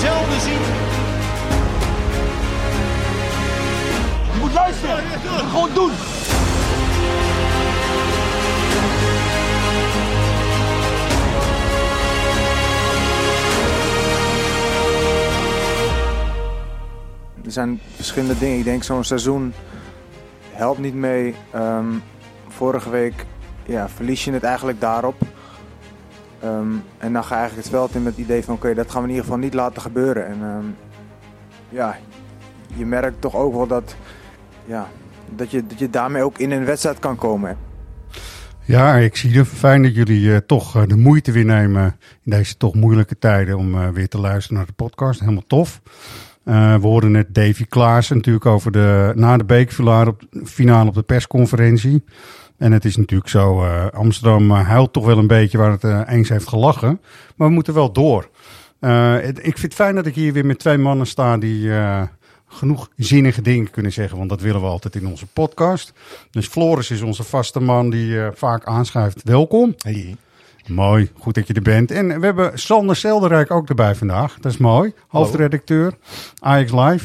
zelden ziet. Je moet luisteren. Gewoon doen. Er zijn verschillende dingen. Ik denk zo'n seizoen helpt niet mee. Ehm, vorige week ja, verlies je het eigenlijk daarop. Ehm, en dan ga je eigenlijk het veld in met het idee van oké, dat gaan we in ieder geval niet laten gebeuren. En ehm, ja, je merkt toch ook wel dat, ja, dat, je, dat je daarmee ook in een wedstrijd kan komen. Ja, ik zie het fijn dat jullie eh, toch eh, de moeite weer nemen in deze toch moeilijke tijden om eh, weer te luisteren naar de podcast. Helemaal tof. We hoorden net Davy Klaassen natuurlijk over de, na de bekerfinale op, finale op de persconferentie. En het is natuurlijk zo, eh, Amsterdam eh, huilt toch wel een beetje waar het eh, eens heeft gelachen. Maar we moeten wel door. Het- ik vind het fijn dat ik hier weer met twee mannen sta die genoeg zinnige dingen kunnen zeggen. Want dat willen we altijd in onze podcast. Dus Floris is onze vaste man die vaak aanschuift. Welkom. Hey. Mooi, goed dat je er bent. En we hebben Sander Selderijk ook erbij vandaag. Dat is mooi. Hoofdredacteur, Ajax Live.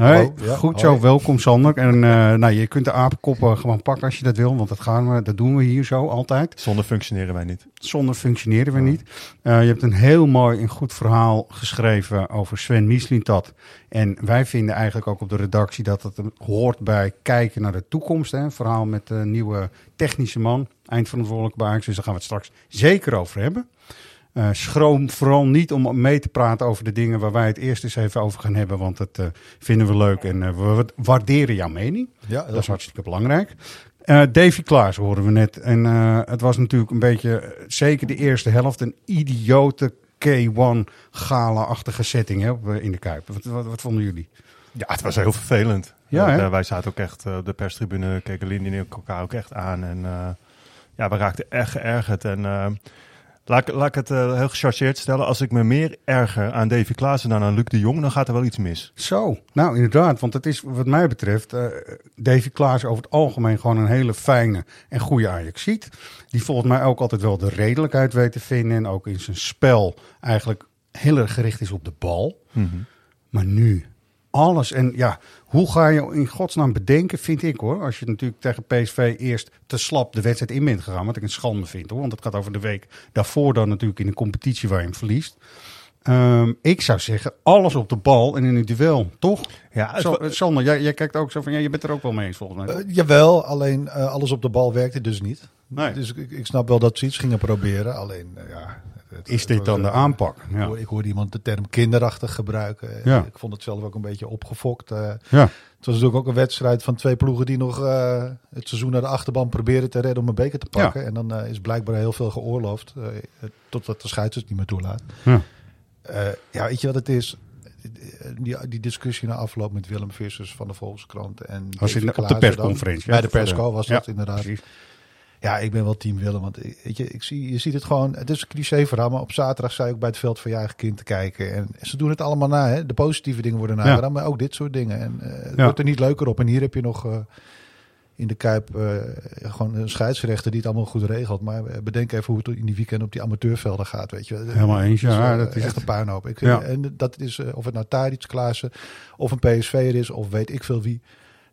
Hey, ja, goed hoi. zo, welkom Sander. En eh, nou, je kunt de apenkoppen gewoon pakken als je dat wil, want dat, gaan we, dat doen we hier zo altijd. Zonder functioneren wij niet. Zonder functioneren we niet. Eh, je hebt een heel mooi en goed verhaal geschreven over Sven Mislintat. En wij vinden eigenlijk ook op de redactie dat het hoort bij kijken naar de toekomst. Hè? Een verhaal met de nieuwe technische man, eindverantwoordelijk bij Ajax. Dus daar gaan we het straks zeker over hebben. Eh, schroom vooral niet om mee te praten over de dingen waar wij het eerst eens even over gaan hebben. Want dat eh, vinden we leuk en eh, we waarderen jouw mening. Ja, Dat is hartstikke belangrijk. Eh Davy Klaas hoorden we net. En eh, het was natuurlijk een beetje, zeker de eerste helft, een idiote K1 gala-achtige setting hè, op, in de Kuip. Wat, wat, wat vonden jullie? Ja, het was heel vervelend. Ja, wij zaten ook echt op de perstribune, keken Lindy en elkaar ook echt aan. En eh, ja, we raakten echt geërgerd. En laat, ik- laat ik het eh, heel gechargeerd stellen. Als ik me meer erger aan Davy Klaassen dan aan Luc de Jong, dan gaat er wel iets mis. Zo, nou inderdaad, want het is wat mij betreft, eh Davy Klaas over het algemeen gewoon een hele fijne en goede Ajaxiet. Die volgens mij ook altijd wel de redelijkheid weet te vinden en ook in zijn spel eigenlijk heel erg gericht is op de bal. Maar nu, alles. En ja, hoe ga je in godsnaam bedenken, vind ik hoor. Als je natuurlijk tegen PSV eerst te slap de wedstrijd in bent gegaan. Wat ik een schande vind hoor. Want het gaat over de week daarvoor dan natuurlijk in een competitie waar je hem verliest. Ehm, ik zou zeggen, alles op de bal en in het duel, toch? Ja, Zo, Sander, jij, jij kijkt ook zo van, ja, je bent er ook wel mee eens volgens mij. Eh, jawel, alleen eh, alles op de bal werkte dus niet. Nee. Dus ik, ik snap wel dat ze iets gingen proberen. Alleen, eh, ja... het- Is dit dan de aanpak? Ik, hoorde iemand de term kinderachtig gebruiken. Ja. Ik vond het zelf ook een beetje opgefokt. eh. Ja. het was natuurlijk ook een wedstrijd van twee ploegen die nog eh, het seizoen naar de achterban proberen te redden om een beker te pakken. En dan is blijkbaar heel veel geoorloofd, eh, totdat de scheids het niet meer toelaat. Ja. Ja, weet je wat het is? Die, die discussie na afloop met Willem Vissers van de Volkskrant en Was in, op de persconferentie. Bij de persco was dat inderdaad. precies. Ja, ik ben wel team Willem. Want weet je, ik zie, je ziet het gewoon. Het is een cliché verhaal. Maar op zaterdag je ook bij het veld van je eigen kind te kijken. En ze doen het allemaal na. Hè? De positieve dingen worden nagedaan. Maar ook dit soort dingen. En eh, het Ja. wordt er niet leuker op. En hier heb je nog eh, in de Kuip eh, gewoon een scheidsrechter die het allemaal goed regelt. Maar bedenk even hoe het in die weekend op die amateurvelden gaat. Weet je. Helemaal eens, ja, dat is echt een puinhoop. Ik, Ja. En dat is, of het nou Tadic, Klaassen of een PSV'er is. Of weet ik veel wie.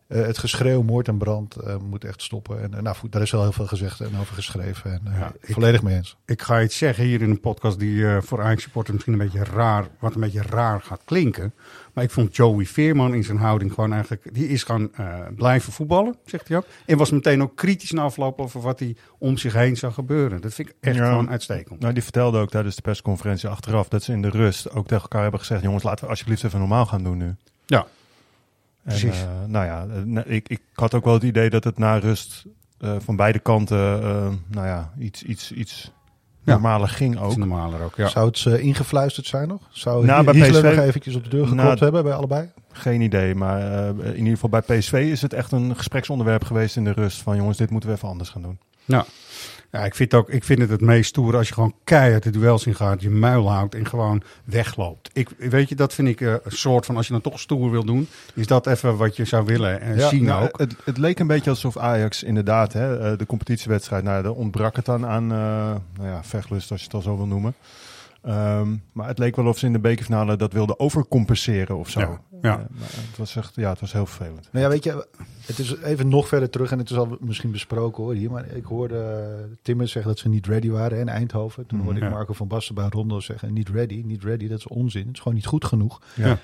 Eh, het geschreeuw, moord en brand eh, moet echt stoppen. En eh, nou, goed, daar is wel heel veel gezegd en over geschreven. En eh, Ja, ik- volledig mee eens. Ik ga iets zeggen hier in een podcast die eh, voor Ajax supporters misschien een beetje raar, wat een beetje raar gaat klinken. Maar ik vond Joey Veerman in zijn houding gewoon eigenlijk, die is gewoon eh, blijven voetballen, zegt hij ook. En was meteen ook kritisch na afloop over wat hij om zich heen zag gebeuren. Dat vind ik echt Ja. gewoon uitstekend. Nou, die vertelde ook tijdens de persconferentie achteraf dat ze in de rust ook tegen elkaar hebben gezegd: jongens, laten we alsjeblieft even normaal gaan doen nu. Ja, Precies. eh, nou ja, eh, ik, ik had ook wel het idee dat het na rust eh, van beide kanten, eh, nou ja, iets, iets, iets Ja. normaler ging ook. normaler ook. Ja. Zou het eh, ingefluisterd zijn nog? Zou Nou, bij PSV nog eventjes op de deur geklopt Nou, hebben bij allebei? Geen idee, maar eh, in ieder geval bij PSV is het echt een gespreksonderwerp geweest in de rust van jongens, dit moeten we even anders gaan doen. Nou, ja, ik vind, ook, ik vind het het meest stoer als je gewoon keihard de duels in gaat, je muil houdt en gewoon wegloopt. Ik, weet je, dat vind ik eh, een soort van, als je dan toch stoer wil doen, is dat even wat je zou willen en zien nou, ook. Het, het leek een beetje alsof Ajax inderdaad, hè, eh, de competitiewedstrijd, nou, daar ontbrak het dan aan uh, nou ja, vechtlust, als je het al zo wil noemen. Ehm, maar het leek wel of ze in de bekerfinale dat wilden overcompenseren of zo. Ja, ja. Uh, het was echt, ja, het was heel vervelend. Nou ja, weet je, het is even nog verder terug en het is al misschien besproken hoor hier, maar ik hoorde Timmer zeggen dat ze niet ready waren in Eindhoven. Toen hoorde ik Marco van Basten bij Rondo zeggen, niet ready, niet ready, dat is onzin. Het is gewoon niet goed genoeg. Ja.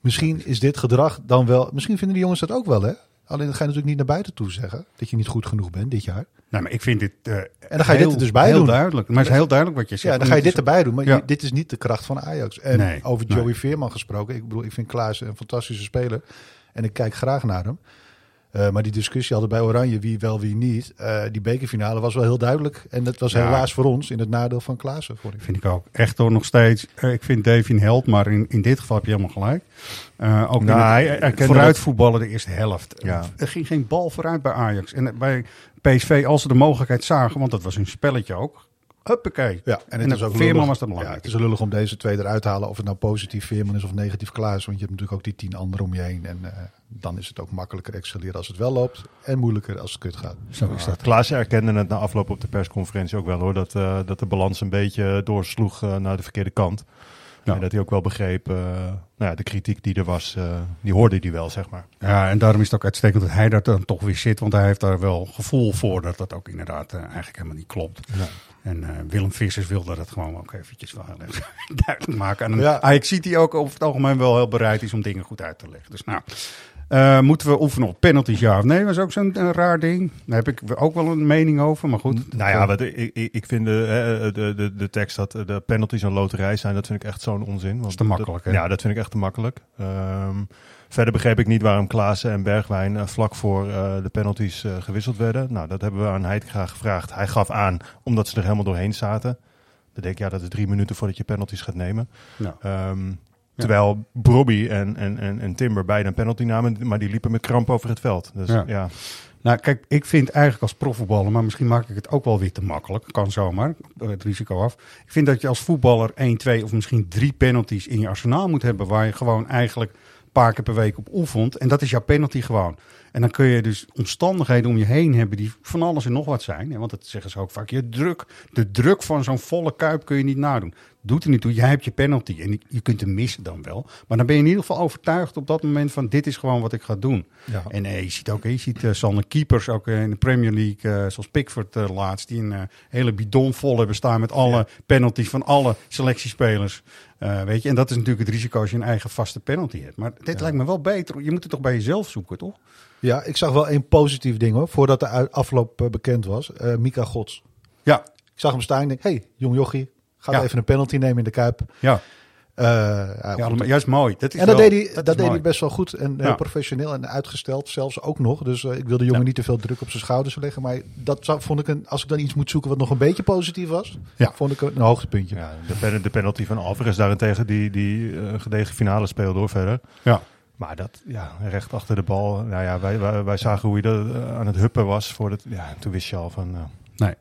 Misschien is dit gedrag dan wel, misschien vinden die jongens dat ook wel hè. Alleen dat ga je natuurlijk niet naar buiten toe zeggen, dat je niet goed genoeg bent dit jaar. Nee, maar ik vind dit. Uh, en dan ga je heel, dit er dus bij heel doen. duidelijk. Maar het is heel duidelijk wat je zegt. Ja, dan ga je dit erbij doen. Maar ja. dit is niet de kracht van Ajax. En Nee, over nee. Joey Veerman gesproken. Ik bedoel, ik vind Klaas een fantastische speler. En ik kijk graag naar hem. Uh, maar die discussie hadden bij Oranje, wie wel, wie niet. Uh, die bekerfinale was wel heel duidelijk. En dat was Ja. helaas voor ons in het nadeel van Klaassen. Vond ik. Vind ik ook. Echt hoor, nog steeds. Uh, ik vind Davy een held, maar in, in dit geval heb je helemaal gelijk. Uh, ook Nou, in hij vooruit voetballen de eerste helft. Ja. Er ging geen bal vooruit bij Ajax. En bij PSV, als ze de mogelijkheid zagen, want dat was hun spelletje ook. Huppakee. Ja, en het En is ook Veerman lullig. was dat Ja, belangrijk. het is lullig om deze twee eruit te halen. Of het nou positief Veerman is of negatief Klaas. Want je hebt natuurlijk ook die tien anderen om je heen. En eh, dan is het ook makkelijker excelleren als het wel loopt. En moeilijker als het kut gaat. Zo is dat. Klaas erkende het na afloop op de persconferentie ook wel hoor. Dat, eh, dat de balans een beetje doorsloeg eh, naar de verkeerde kant. Ja. En dat hij ook wel begreep, eh, nou ja, de kritiek die er was, eh, die hoorde hij wel, zeg maar. Ja, en daarom is het ook uitstekend dat hij daar dan toch weer zit. Want hij heeft daar wel gevoel voor dat dat ook inderdaad eigenlijk helemaal niet klopt. Ja. En eh, Willem Vissers wilde dat gewoon ook eventjes wel heel erg duidelijk maken. En Ja. ja. ik zie die ook over het algemeen wel heel bereid is om dingen goed uit te leggen. Dus nou, eh, moeten we oefenen op penalties ja of nee? Dat is ook zo'n eh, raar ding. Daar heb ik ook wel een mening over, maar goed. Nou ja, wat, ik, ik, vind de, de, de, de tekst dat de penalties een loterij zijn, dat vind ik echt zo'n onzin. Want is te makkelijk? Ja, dat vind ik echt te makkelijk. Ehm, verder begreep ik niet waarom Klaassen en Bergwijn eh, vlak voor eh, de penalties eh, gewisseld werden. Nou, dat hebben we aan Heitinga gevraagd. Hij gaf aan, omdat ze er helemaal doorheen zaten. Dan denk ik, ja, dat is drie minuten voordat je penalties gaat nemen. Ja. Ehm, Terwijl Brobby en, en, en, en Timber beide een penalty namen, maar die liepen met kramp over het veld. Dus Ja. ja, Nou, kijk, ik vind eigenlijk als profvoetballer, maar misschien maak ik het ook wel weer te makkelijk. Kan zomaar, het risico af. Ik vind dat je als voetballer 1, 2 of misschien drie penalties in je arsenaal moet hebben. Waar je gewoon eigenlijk paar keer per week op oefent. En dat is jouw penalty gewoon. En dan kun je dus omstandigheden om je heen hebben die van alles en nog wat zijn. Want dat zeggen ze ook vaak. Je druk, de druk van zo'n volle kuip kun je niet nadoen. Doet er niet toe. Jij hebt je penalty. En je kunt hem missen dan wel. Maar dan ben je in ieder geval overtuigd op dat moment van dit is gewoon wat ik ga doen. Ja. En eh, je ziet ook, je ziet eh Sander Keepers ook eh, in de Premier League, eh, zoals Pickford eh, laatst, die een eh, hele bidon vol hebben staan met alle penalties van alle selectiespelers. Eh, weet je, en dat is natuurlijk het risico als je een eigen vaste penalty hebt. Maar dit lijkt me wel beter. Je moet het toch bij jezelf zoeken, toch? Ja, ik zag wel één positief ding hoor. Voordat de afloop eh, bekend was. Eh, Mika Gods. Ja, Ik zag hem staan en denk, hey, jong jochie. Ga Ja. even een penalty nemen in de Kuip. ja. Eh, ja, ja goed. maar juist mooi. Dat is en dat wel- deed hij, dat is deed hij best wel goed en heel Ja. professioneel en uitgesteld zelfs ook nog. Dus eh, ik wil de jongen Ja. niet te veel druk op zijn schouders leggen. Maar dat zou, vond ik een, als ik dan iets moet zoeken wat nog een beetje positief was, Ja. vond ik een hoogtepuntje. ja de, pen- de penalty van Alvarez daarentegen, die, die eh, gedegen finale speelde door verder. Ja. Maar dat, ja, recht achter de bal. Nou ja, wij, wij, wij zagen hoe hij er eh, aan het huppen was. Voor het, ja, toen wist je al van... Nee.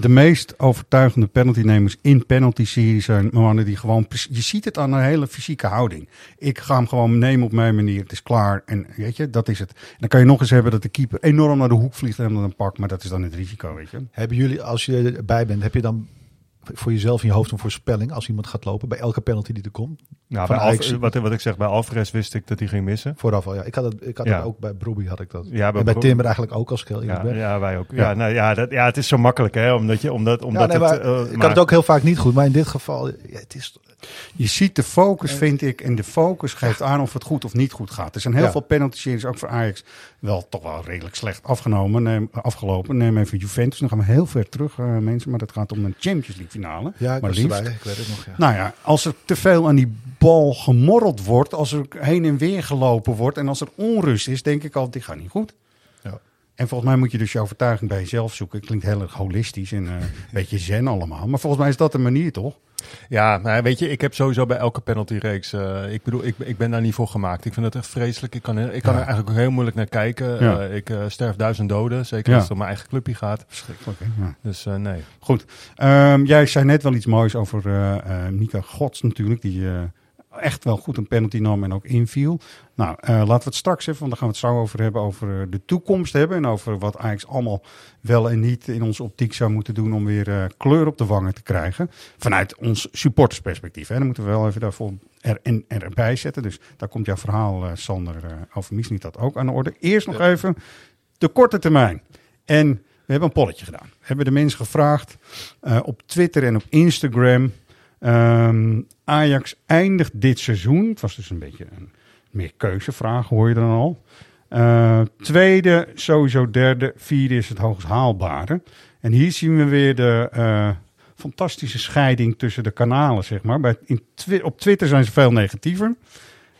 De, meest overtuigende penaltynemers in penalty-series zijn mannen die gewoon... Je ziet het aan een hele fysieke houding. Ik ga hem gewoon nemen op mijn manier. Het is klaar. En weet je, dat is het. En dan kan je nog eens hebben dat de keeper enorm naar de hoek vliegt en hem dan pakt. Maar dat is dan het risico, weet je. Hebben jullie, als je erbij bent, heb je dan voor jezelf in je hoofd een voorspelling als iemand gaat lopen bij elke penalty die er komt? nou, Van bij wat, wat ik zeg, bij Alvarez wist ik dat hij ging missen. Vooraf al, ja. Ik had het, ik had Ja. het ook bij Broby had ik dat. Ja, en bij Bro- Timber eigenlijk ook als ik heel Ja, ja, wij ook. Ja, Ja. nou, ja, dat, ja, het is zo makkelijk, hè? Omdat je, omdat, omdat nee, het, eh, ik maar- had het ook heel vaak niet goed, maar in dit geval, ja, het is... Je ziet de focus, vind ik. En de focus geeft aan of het goed of niet goed gaat. Er zijn heel Ja. veel penalty-series, ook voor Ajax, wel toch wel redelijk slecht afgenomen, neem, afgelopen. Neem even Juventus. Dan gaan we heel ver terug, eh, mensen. Maar dat gaat om een Champions League finale. Ja, ik maar liefst. erbij, ik weet het nog, ja. Nou ja, als er te veel aan die bal gemorreld wordt, als er heen en weer gelopen wordt en als er onrust is, denk ik altijd, dit gaat niet goed. En volgens mij moet je dus je overtuiging bij jezelf zoeken. Klinkt heel erg holistisch en eh, een beetje zen allemaal. Maar volgens mij is dat de manier toch? Ja, nou, weet je, ik heb sowieso bij elke penaltyreeks... eh ik bedoel, ik, ik ben daar niet voor gemaakt. Ik vind het echt vreselijk. Ik kan, er, ik kan Ja. er eigenlijk heel moeilijk naar kijken. Ja. Eh, ik sterf duizend doden, zeker Ja. als het om mijn eigen clubje gaat. Verschrikkelijk. Dus nee. Goed. Ehm, jij zei net wel iets moois over Mika Gods natuurlijk, die echt wel goed een penalty nam en ook inviel. Nou, eh, laten we het straks even, want dan gaan we het zo over hebben, over eh, de toekomst hebben en over wat Ajax allemaal wel en niet in onze optiek zou moeten doen om weer eh, kleur op de wangen te krijgen. Vanuit ons supportersperspectief. Hè. Dan moeten we wel even daarvoor er, en, erbij zetten. Dus daar komt jouw verhaal, Sander, over Mies niet dat ook aan de orde. Eerst nog even de korte termijn. En we hebben een polletje gedaan. We hebben de mensen gevraagd op Twitter en op Instagram. Ehm, Ajax eindigt dit seizoen. Het was dus een beetje een meer keuzevraag, hoor je dan al. Eh, tweede, sowieso derde, vierde is het hoogst haalbare. En hier zien we weer de eh, fantastische scheiding tussen de kanalen, zeg maar. Bij, in op Twitter zijn ze veel negatiever.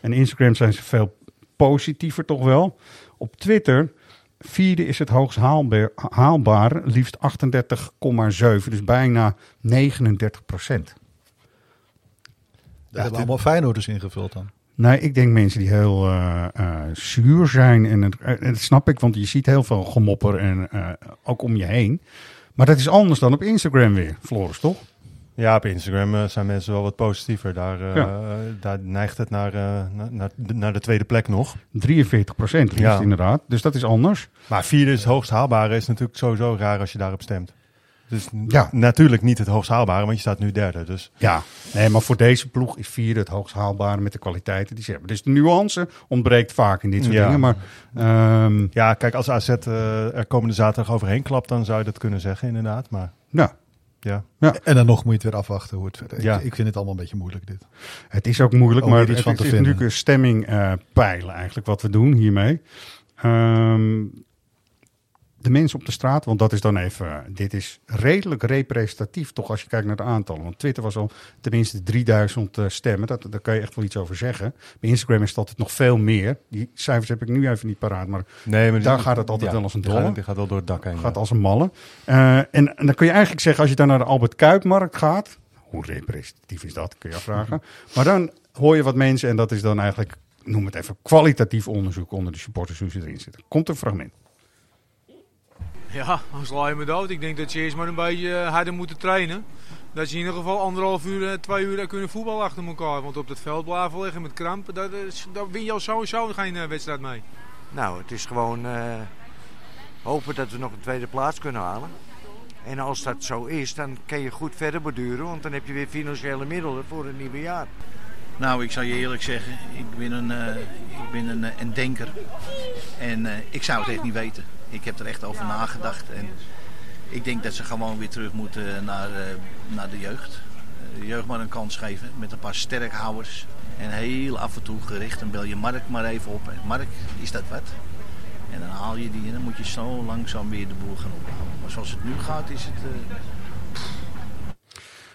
En Instagram zijn ze veel positiever toch wel. Op Twitter, vierde is het hoogst haalbaar, haalbare, liefst 38,7. Dus bijna 39 procent. Daar hebben allemaal Feyenoorders ingevuld dan. Nee, ik denk mensen die heel eh, eh, zuur zijn. En, het, en dat snap ik, want je ziet heel veel gemopper en eh, ook om je heen. Maar dat is anders dan op Instagram weer, Floris, toch? Ja, op Instagram eh, zijn mensen wel wat positiever. Daar, eh, Ja. daar neigt het naar, eh, naar, naar, de- tweede plek nog. 43 procent Ja. inderdaad. Dus dat is anders. Maar vierde is het hoogst haalbare. Is natuurlijk sowieso raar als je daarop stemt. Dus Ja. natuurlijk niet het hoogst haalbare, want je staat nu derde. Dus Ja, nee, maar voor deze ploeg is vierde het hoogst haalbare met de kwaliteiten die ze hebben. Dus de nuance ontbreekt vaak in dit soort Ja. dingen. Maar ehm, ja, kijk, als AZ eh, er komende zaterdag overheen klapt, dan zou je dat kunnen zeggen inderdaad. Maar ja, ja, En dan nog moet je het weer afwachten hoe het verder. Ik- Ja. Ik, vind het allemaal een beetje moeilijk dit. Het is ook moeilijk, Om maar het iets van is te natuurlijk vinden. een stemming eh, peilen eigenlijk wat we doen hiermee. Ehm, de mensen op de straat, want dat is dan even, dit is redelijk representatief toch als je kijkt naar de aantallen. Want Twitter was al tenminste 3000 eh, stemmen, dat, daar kan je echt wel iets over zeggen. Bij Instagram is het altijd nog veel meer. Die cijfers heb ik nu even niet paraat, maar nee, maar Daar gaat het altijd wel als een dolle. Die gaat wel door het dak heen. gaat ja. als een malle. Eh, en, en dan kun je eigenlijk zeggen, als je dan naar de Albert Kuipmarkt gaat, hoe representatief is dat, kun je afvragen. Maar dan hoor je wat mensen en dat is dan eigenlijk, noem het even, kwalitatief onderzoek onder de supporters hoe ze erin zitten. Komt een fragment. Ja, dan sla je me dood. Ik denk dat je eerst maar een beetje eh, harder moet trainen. Dat je in ieder geval anderhalf uur, eh, twee uur kunnen voetballen achter elkaar. Want op dat veld blijven liggen met krampen, daar, is- daar win je al sowieso geen eh, wedstrijd mee. Nou, het is gewoon eh, hopen dat we nog een tweede plaats kunnen halen. En als dat zo is, dan kan je goed verder borduren, want dan heb je weer financiële middelen voor het nieuwe jaar. Nou, ik zal je eerlijk zeggen, ik ben een, eh, ik ben een, eh, een denker. En eh, ik zou het echt niet weten. Ik heb er echt over nagedacht. En ik denk dat ze gewoon weer terug moeten naar, eh, naar de jeugd. Eh, De jeugd maar een kans geven met een paar sterkhouders. En heel af en toe gericht. Dan bel je Mark maar even op. Mark, is dat wat? En dan haal je die en dan moet je zo langzaam weer de boel gaan opbouwen. Maar zoals het nu gaat is het... eh,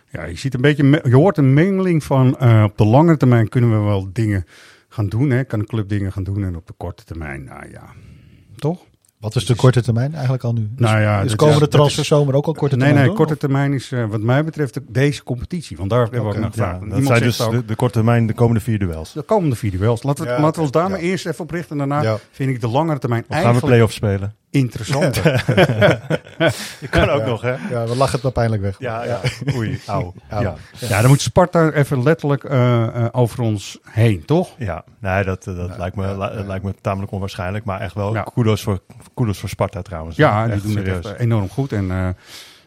Ja, je, ziet een beetje, je hoort een mengeling van eh, op de lange termijn kunnen we wel dingen gaan doen. Hè? Kan een club dingen gaan doen en op de korte termijn, nou ja, toch? Wat is de korte termijn eigenlijk al nu? Nou ja, is dat komende dat transferzomer ook al korte Nee, termijn? nee, hoor? korte termijn is eh, wat mij betreft de- deze competitie. Want daar hebben we ook naar Ja, gevraagd. dat Iemand zijn dus ook- de, de korte termijn de komende vier duels. De komende vier duels. Laten we, Ja, laten we ons daar ja. maar eerst even op richten. En daarna Ja. vind ik de langere termijn Of gaan we eigenlijk play-offs spelen? Interessanter. Je kan ook Ja. nog, hè? Ja, we lachen het maar pijnlijk weg. Ja, ja. Oei, auw. Auw. Ja. ja, dan moet Sparta even letterlijk eh, eh, over ons heen, toch? Ja, nee, dat, eh, dat lijkt, me, li- lijkt me tamelijk onwaarschijnlijk. Maar echt wel Ja. kudos, voor, kudos voor Sparta trouwens. Ja, die doen serieus. het echt enorm goed. En eh,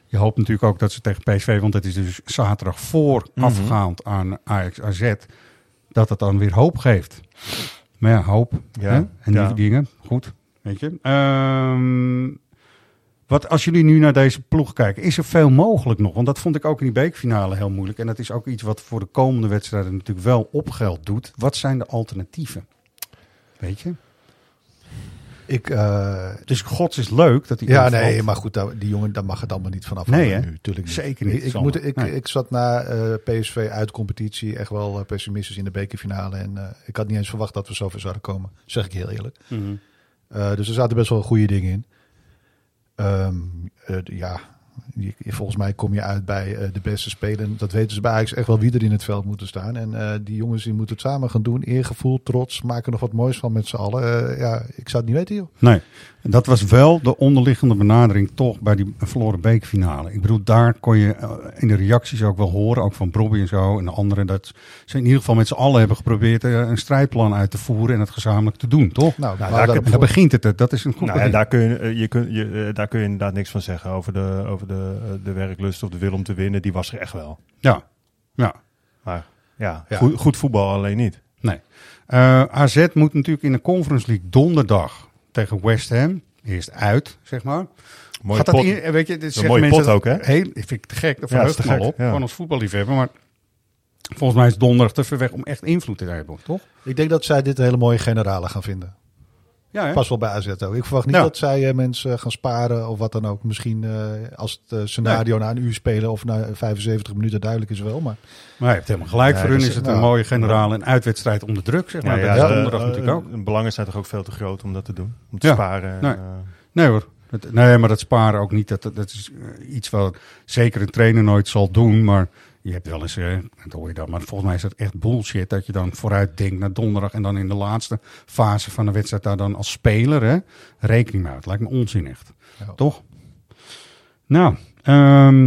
je hoopt natuurlijk ook dat ze tegen PSV, want het is dus zaterdag voorafgaand aan Ajax AZ, dat het dan weer hoop geeft. Maar ja, hoop Ja, hè? en ja. nieuwe dingen. Goed, weet je. Ehm, wat als jullie nu naar deze ploeg kijken, is er veel mogelijk nog? Want dat vond ik ook in die beekfinale heel moeilijk. En dat is ook iets wat voor de komende wedstrijden natuurlijk wel opgeld doet. Wat zijn de alternatieven? Weet je? Ik, eh, Dus Gods is leuk dat hij ja, nee, maar goed, die jongen, daar mag het allemaal niet vanaf. Nee, hè? nu, tuurlijk niet. Zeker niet, Ik, moet, ik, Nee. ik zat na eh, PSV uit competitie echt wel eh, pessimistisch in de bekerfinale. En ik had niet eens verwacht dat we zover zouden komen. Zeg ik heel eerlijk. Eh, dus er zaten best wel goede dingen in. Ehm, eh, ja, je, volgens mij kom je uit bij eh, de beste speler. En dat weten ze bij Ajax echt wel wie er in het veld moeten staan. En eh, die jongens die moeten het samen gaan doen. Eergevoel, trots, maken nog wat moois van met z'n allen. Eh, ja, ik zou het niet weten, joh. Nee, dat was wel de onderliggende benadering toch bij die verloren bekerfinale. Ik bedoel, daar kon je in de reacties ook wel horen, ook van Bobby en zo en de anderen, dat ze in ieder geval met z'n allen hebben geprobeerd een strijdplan uit te voeren en het gezamenlijk te doen, toch? Nou, Nou, daar- begint het, dat is een goed Nou, ja, daar, kun je, je kun, je, daar kun je inderdaad niks van zeggen over de, over de, eh, de werklust of de wil om te winnen. Die was er echt wel. Ja, ja. Maar ja, Ja. Goed, goed voetbal alleen niet. Nee. Eh, AZ moet natuurlijk in de Conference League donderdag tegen West Ham. Eerst uit, zeg maar. Mooie Gaat dat pot. in, weet je, dit een zeggen mooie mensen pot ook, dat hè? Heel, ik vind het te gek, daar Ja, verheugt me al op. ja. Gewoon als voetballiefhebber. Maar volgens mij is donderdag te ver weg om echt invloed te hebben, toch? Ik denk dat zij dit een hele mooie generale gaan vinden. Ja? Pas wel bij AZ ook. Ik verwacht niet Ja. dat zij eh, mensen gaan sparen of wat dan ook. Misschien eh, als het eh, scenario na een uur spelen of na 75 minuten duidelijk is wel. Maar Maar je hebt helemaal gelijk. Voor hun dat is is- het een nou, mooie generale en uitwedstrijd onder druk, zeg maar. Ja, dat ja, is eh, donderdag eh, natuurlijk ook. De belangen zijn toch ook veel te groot om dat te doen. Om te Ja. sparen. en, Nee. eh, Nee hoor. Dat, nee, maar dat sparen ook niet. Dat, dat, dat is eh, iets wat zeker een trainer nooit zal doen. Maar je hebt wel eens, eh, dat hoor je dan. Maar volgens mij is dat echt bullshit. Dat je dan vooruit denkt naar donderdag. En dan in de laatste fase van de wedstrijd daar dan als speler hè, rekening mee houdt. Lijkt me onzin echt. Ja. Toch? Nou, ehm,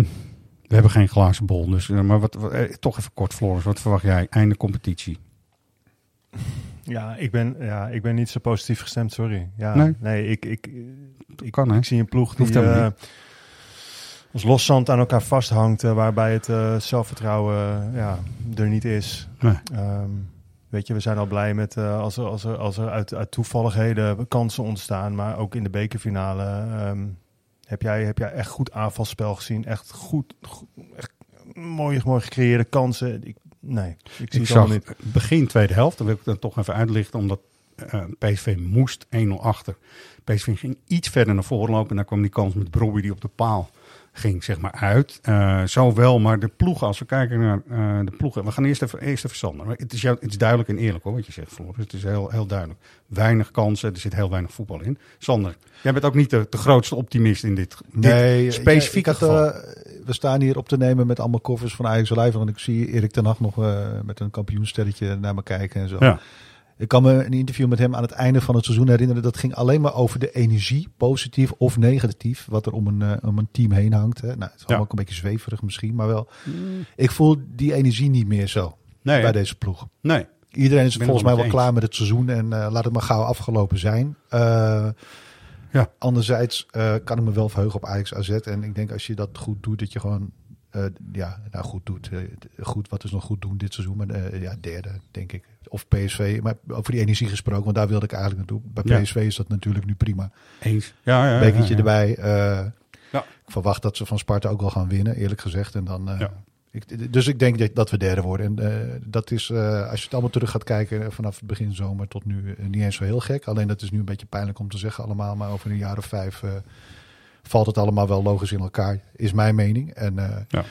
we hebben geen glazen bol. Dus, eh, maar wat, wat, eh, toch even kort, Floris. Wat verwacht jij? Einde competitie. Ja, ik ben, ja, ik ben niet zo positief gestemd, sorry. Ja, Nee? nee, ik, ik, ik, kan, hè? ik zie een ploeg Hoeft die als loszand aan elkaar vasthangt, eh, waarbij het eh, zelfvertrouwen eh, ja, er niet is. Nee. Ehm, weet je, we zijn al blij met als er, als er, als er uit, uit toevalligheden kansen ontstaan, maar ook in de bekerfinale. ehm, heb, jij, heb jij echt goed aanvalspel gezien? Echt goed, goed echt mooi, mooi gecreëerde kansen? Ik, nee, ik zie Ik het zag niet. begin tweede helft, dan wil ik dat toch even uitlichten, omdat PSV moest 1-0 achter. PSV ging iets verder naar voren lopen en dan kwam die kans met Brobbey die op de paal ging, zeg maar, uit. Zo wel, maar de ploegen, als we kijken naar eh, de ploegen, we gaan eerst even, eerst even Sander. Maar Het is, jou, het is duidelijk en eerlijk hoor, wat je zegt, Floris. Het is heel, heel duidelijk. Weinig kansen, er zit heel weinig voetbal in. Sander, jij bent ook niet de, de grootste optimist in dit, nee, dit specifieke had, eh, we staan hier op te nemen met allemaal koffers van Ajax Live. Want ik zie Erik ten Hag nog met een kampioenstelletje naar me kijken en zo. Ja. Ik kan me een interview met hem aan het einde van het seizoen herinneren. Dat ging alleen maar over de energie, positief of negatief, wat er om een, eh, om een team heen hangt. Hè. Nou, het is allemaal ook een beetje zweverig misschien, maar wel. Ik voel die energie niet meer zo Mm. Nee, bij deze ploeg. Nee. Iedereen is volgens mij wel klaar met het seizoen en eh, laat het maar gauw afgelopen zijn. Eh, Ja. Anderzijds eh, kan ik me wel verheugen op Ajax AZ. En ik denk als je dat goed doet, dat je gewoon, eh, ja, nou goed doet. eh, goed, wat is nog goed doen dit seizoen? Maar eh, ja, derde, denk ik. Of PSV, maar over die energie gesproken, want daar wilde ik eigenlijk naartoe. Bij Ja. PSV is dat natuurlijk nu prima. Eens. Ja, ja, Bekertje erbij. Ja. Ik verwacht dat ze van Sparta ook wel gaan winnen, eerlijk gezegd. En dan, Ja. ik, dus ik denk dat, dat we derde worden. En dat is, als je het allemaal terug gaat kijken vanaf het begin zomer tot nu, niet eens zo heel gek. Alleen dat is nu een beetje pijnlijk om te zeggen allemaal. Maar over een jaar of vijf valt het allemaal wel logisch in elkaar, is mijn mening. En eh, Ja.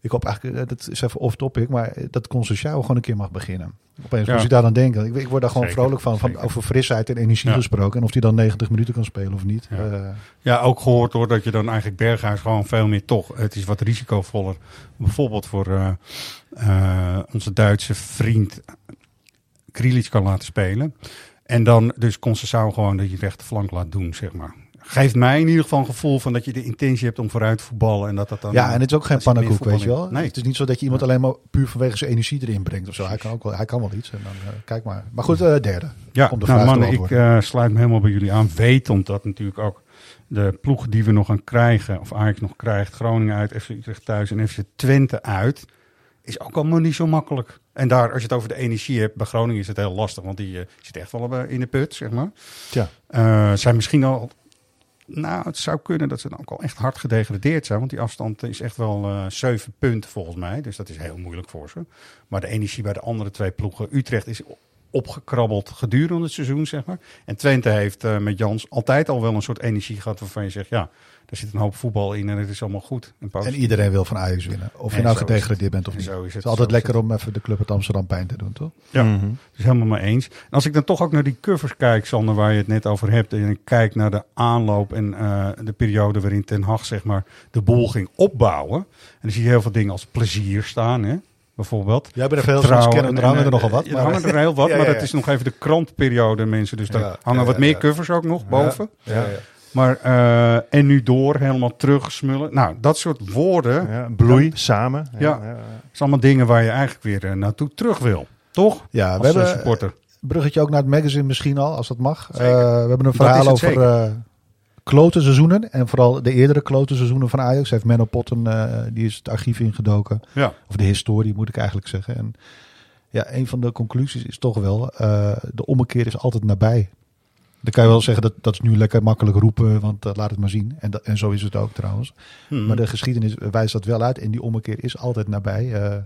ik hoop eigenlijk, eh, dat is even off topic, maar dat Conceição gewoon een keer mag beginnen. Opeens Ja. moet je daar dan denken. Ik, ik word daar gewoon Zeker, vrolijk van, van over frisheid en energie Ja. gesproken. En of die dan 90 minuten kan spelen of niet. Ja. Eh, Ja, ook gehoord hoor dat je dan eigenlijk Berghuis gewoon veel meer toch. Het is wat risicovoller. Bijvoorbeeld voor eh, eh, onze Duitse vriend Krilic kan laten spelen. En dan dus Conceição gewoon dat je rechterflank laat doen, zeg maar. Geeft mij in ieder geval een gevoel van dat je de intentie hebt om vooruit te voetballen. En dat dat dan, ja, en het is ook geen pannenkoek, weet je wel. Nee. Het is niet zo dat je iemand alleen maar puur vanwege zijn energie erin brengt of zo. Hij kan, ook wel, hij kan wel iets. En dan, eh, kijk maar. Maar goed, eh, derde. Ja, om de nou mannen, ik eh, sluit me helemaal bij jullie aan. Wetend dat natuurlijk ook de ploeg die we nog gaan krijgen, of Ajax nog krijgt, Groningen uit, FC Utrecht thuis en FC Twente uit, is ook allemaal niet zo makkelijk. En daar, als je het over de energie hebt, bij Groningen is het heel lastig, want die zit echt wel in de put, zeg maar. Eh, zijn misschien al, nou, het zou kunnen dat ze dan ook al echt hard gedegradeerd zijn, want die afstand is echt wel eh zeven punten volgens mij, dus dat is heel moeilijk voor ze. Maar de energie bij de andere twee ploegen, Utrecht is opgekrabbeld gedurende het seizoen, zeg maar. En Twente heeft eh, met Jans altijd al wel een soort energie gehad waarvan je zegt, ja, er zit een hoop voetbal in en het is allemaal goed. En, iedereen wil van Ajax winnen. Of je En nou gedegradeerd bent of niet. zo is Het het. is altijd Zo is lekker om even de club uit Amsterdam pijn te doen, toch? Ja, Mhm. dus helemaal mee eens. En als ik dan toch ook naar die covers kijk, Sander, waar je het net over hebt, en ik kijk naar de aanloop en eh, de periode waarin Ten Hag zeg maar de boel ging opbouwen. En dan zie je heel veel dingen als plezier staan, hè? Bijvoorbeeld. Jij bent er veel Vertrouwen kennen, er en- hangen er en- nogal wat. Er maar- hangen er heel wat, Ja, maar ja, dat is nog even de krantperiode, mensen. Dus daar Ja, hangen ja, wat ja, meer ja. covers ook nog boven. Ja, ja, ja. Maar, eh, en nu door, helemaal terugsmullen. Nou, dat soort woorden. Ja, bloei, samen. Ja, ja. is allemaal dingen waar je eigenlijk weer eh, naartoe terug wil. Toch? Ja, Als we hebben eh, supporter. bruggetje ook naar het magazine misschien al, als dat mag. Eh, we hebben een verhaal over eh klote seizoenen. En vooral de eerdere klote seizoenen van Ajax. Heeft Menno Potten, eh, die is het archief ingedoken. Ja. Of de historie moet ik eigenlijk zeggen. En ja, een van de conclusies is toch wel, eh, de ommekeer is altijd nabij. Dan kan je wel zeggen dat dat is nu lekker makkelijk roepen, want eh, laat het maar zien. En, dat, en zo is het ook trouwens. Hmm. Maar de geschiedenis wijst dat wel uit. En die ommekeer is altijd nabij.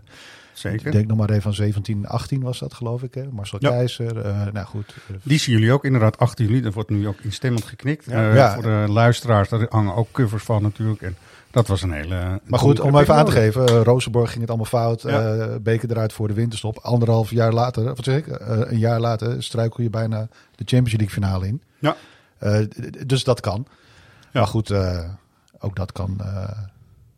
Zeker. Ik denk nog maar even van 17, 18 was dat geloof ik. Hè? Marcel Ja. Keizer. eh, nou goed. eh, Die zien jullie ook inderdaad 18 juli. Dat wordt nu ook instemmend geknikt. Ja. Eh, Ja. Voor de luisteraars, daar hangen ook covers van natuurlijk. En dat was een hele... Maar goed, om even aan te geven. Rozenborg ging het allemaal fout. Ja. eh, Beker eruit voor de winterstop. Anderhalf jaar later, wat zeg ik? een jaar later struikel je bijna de Champions League finale in. Ja. Dus dat kan. Maar goed, ook dat kan.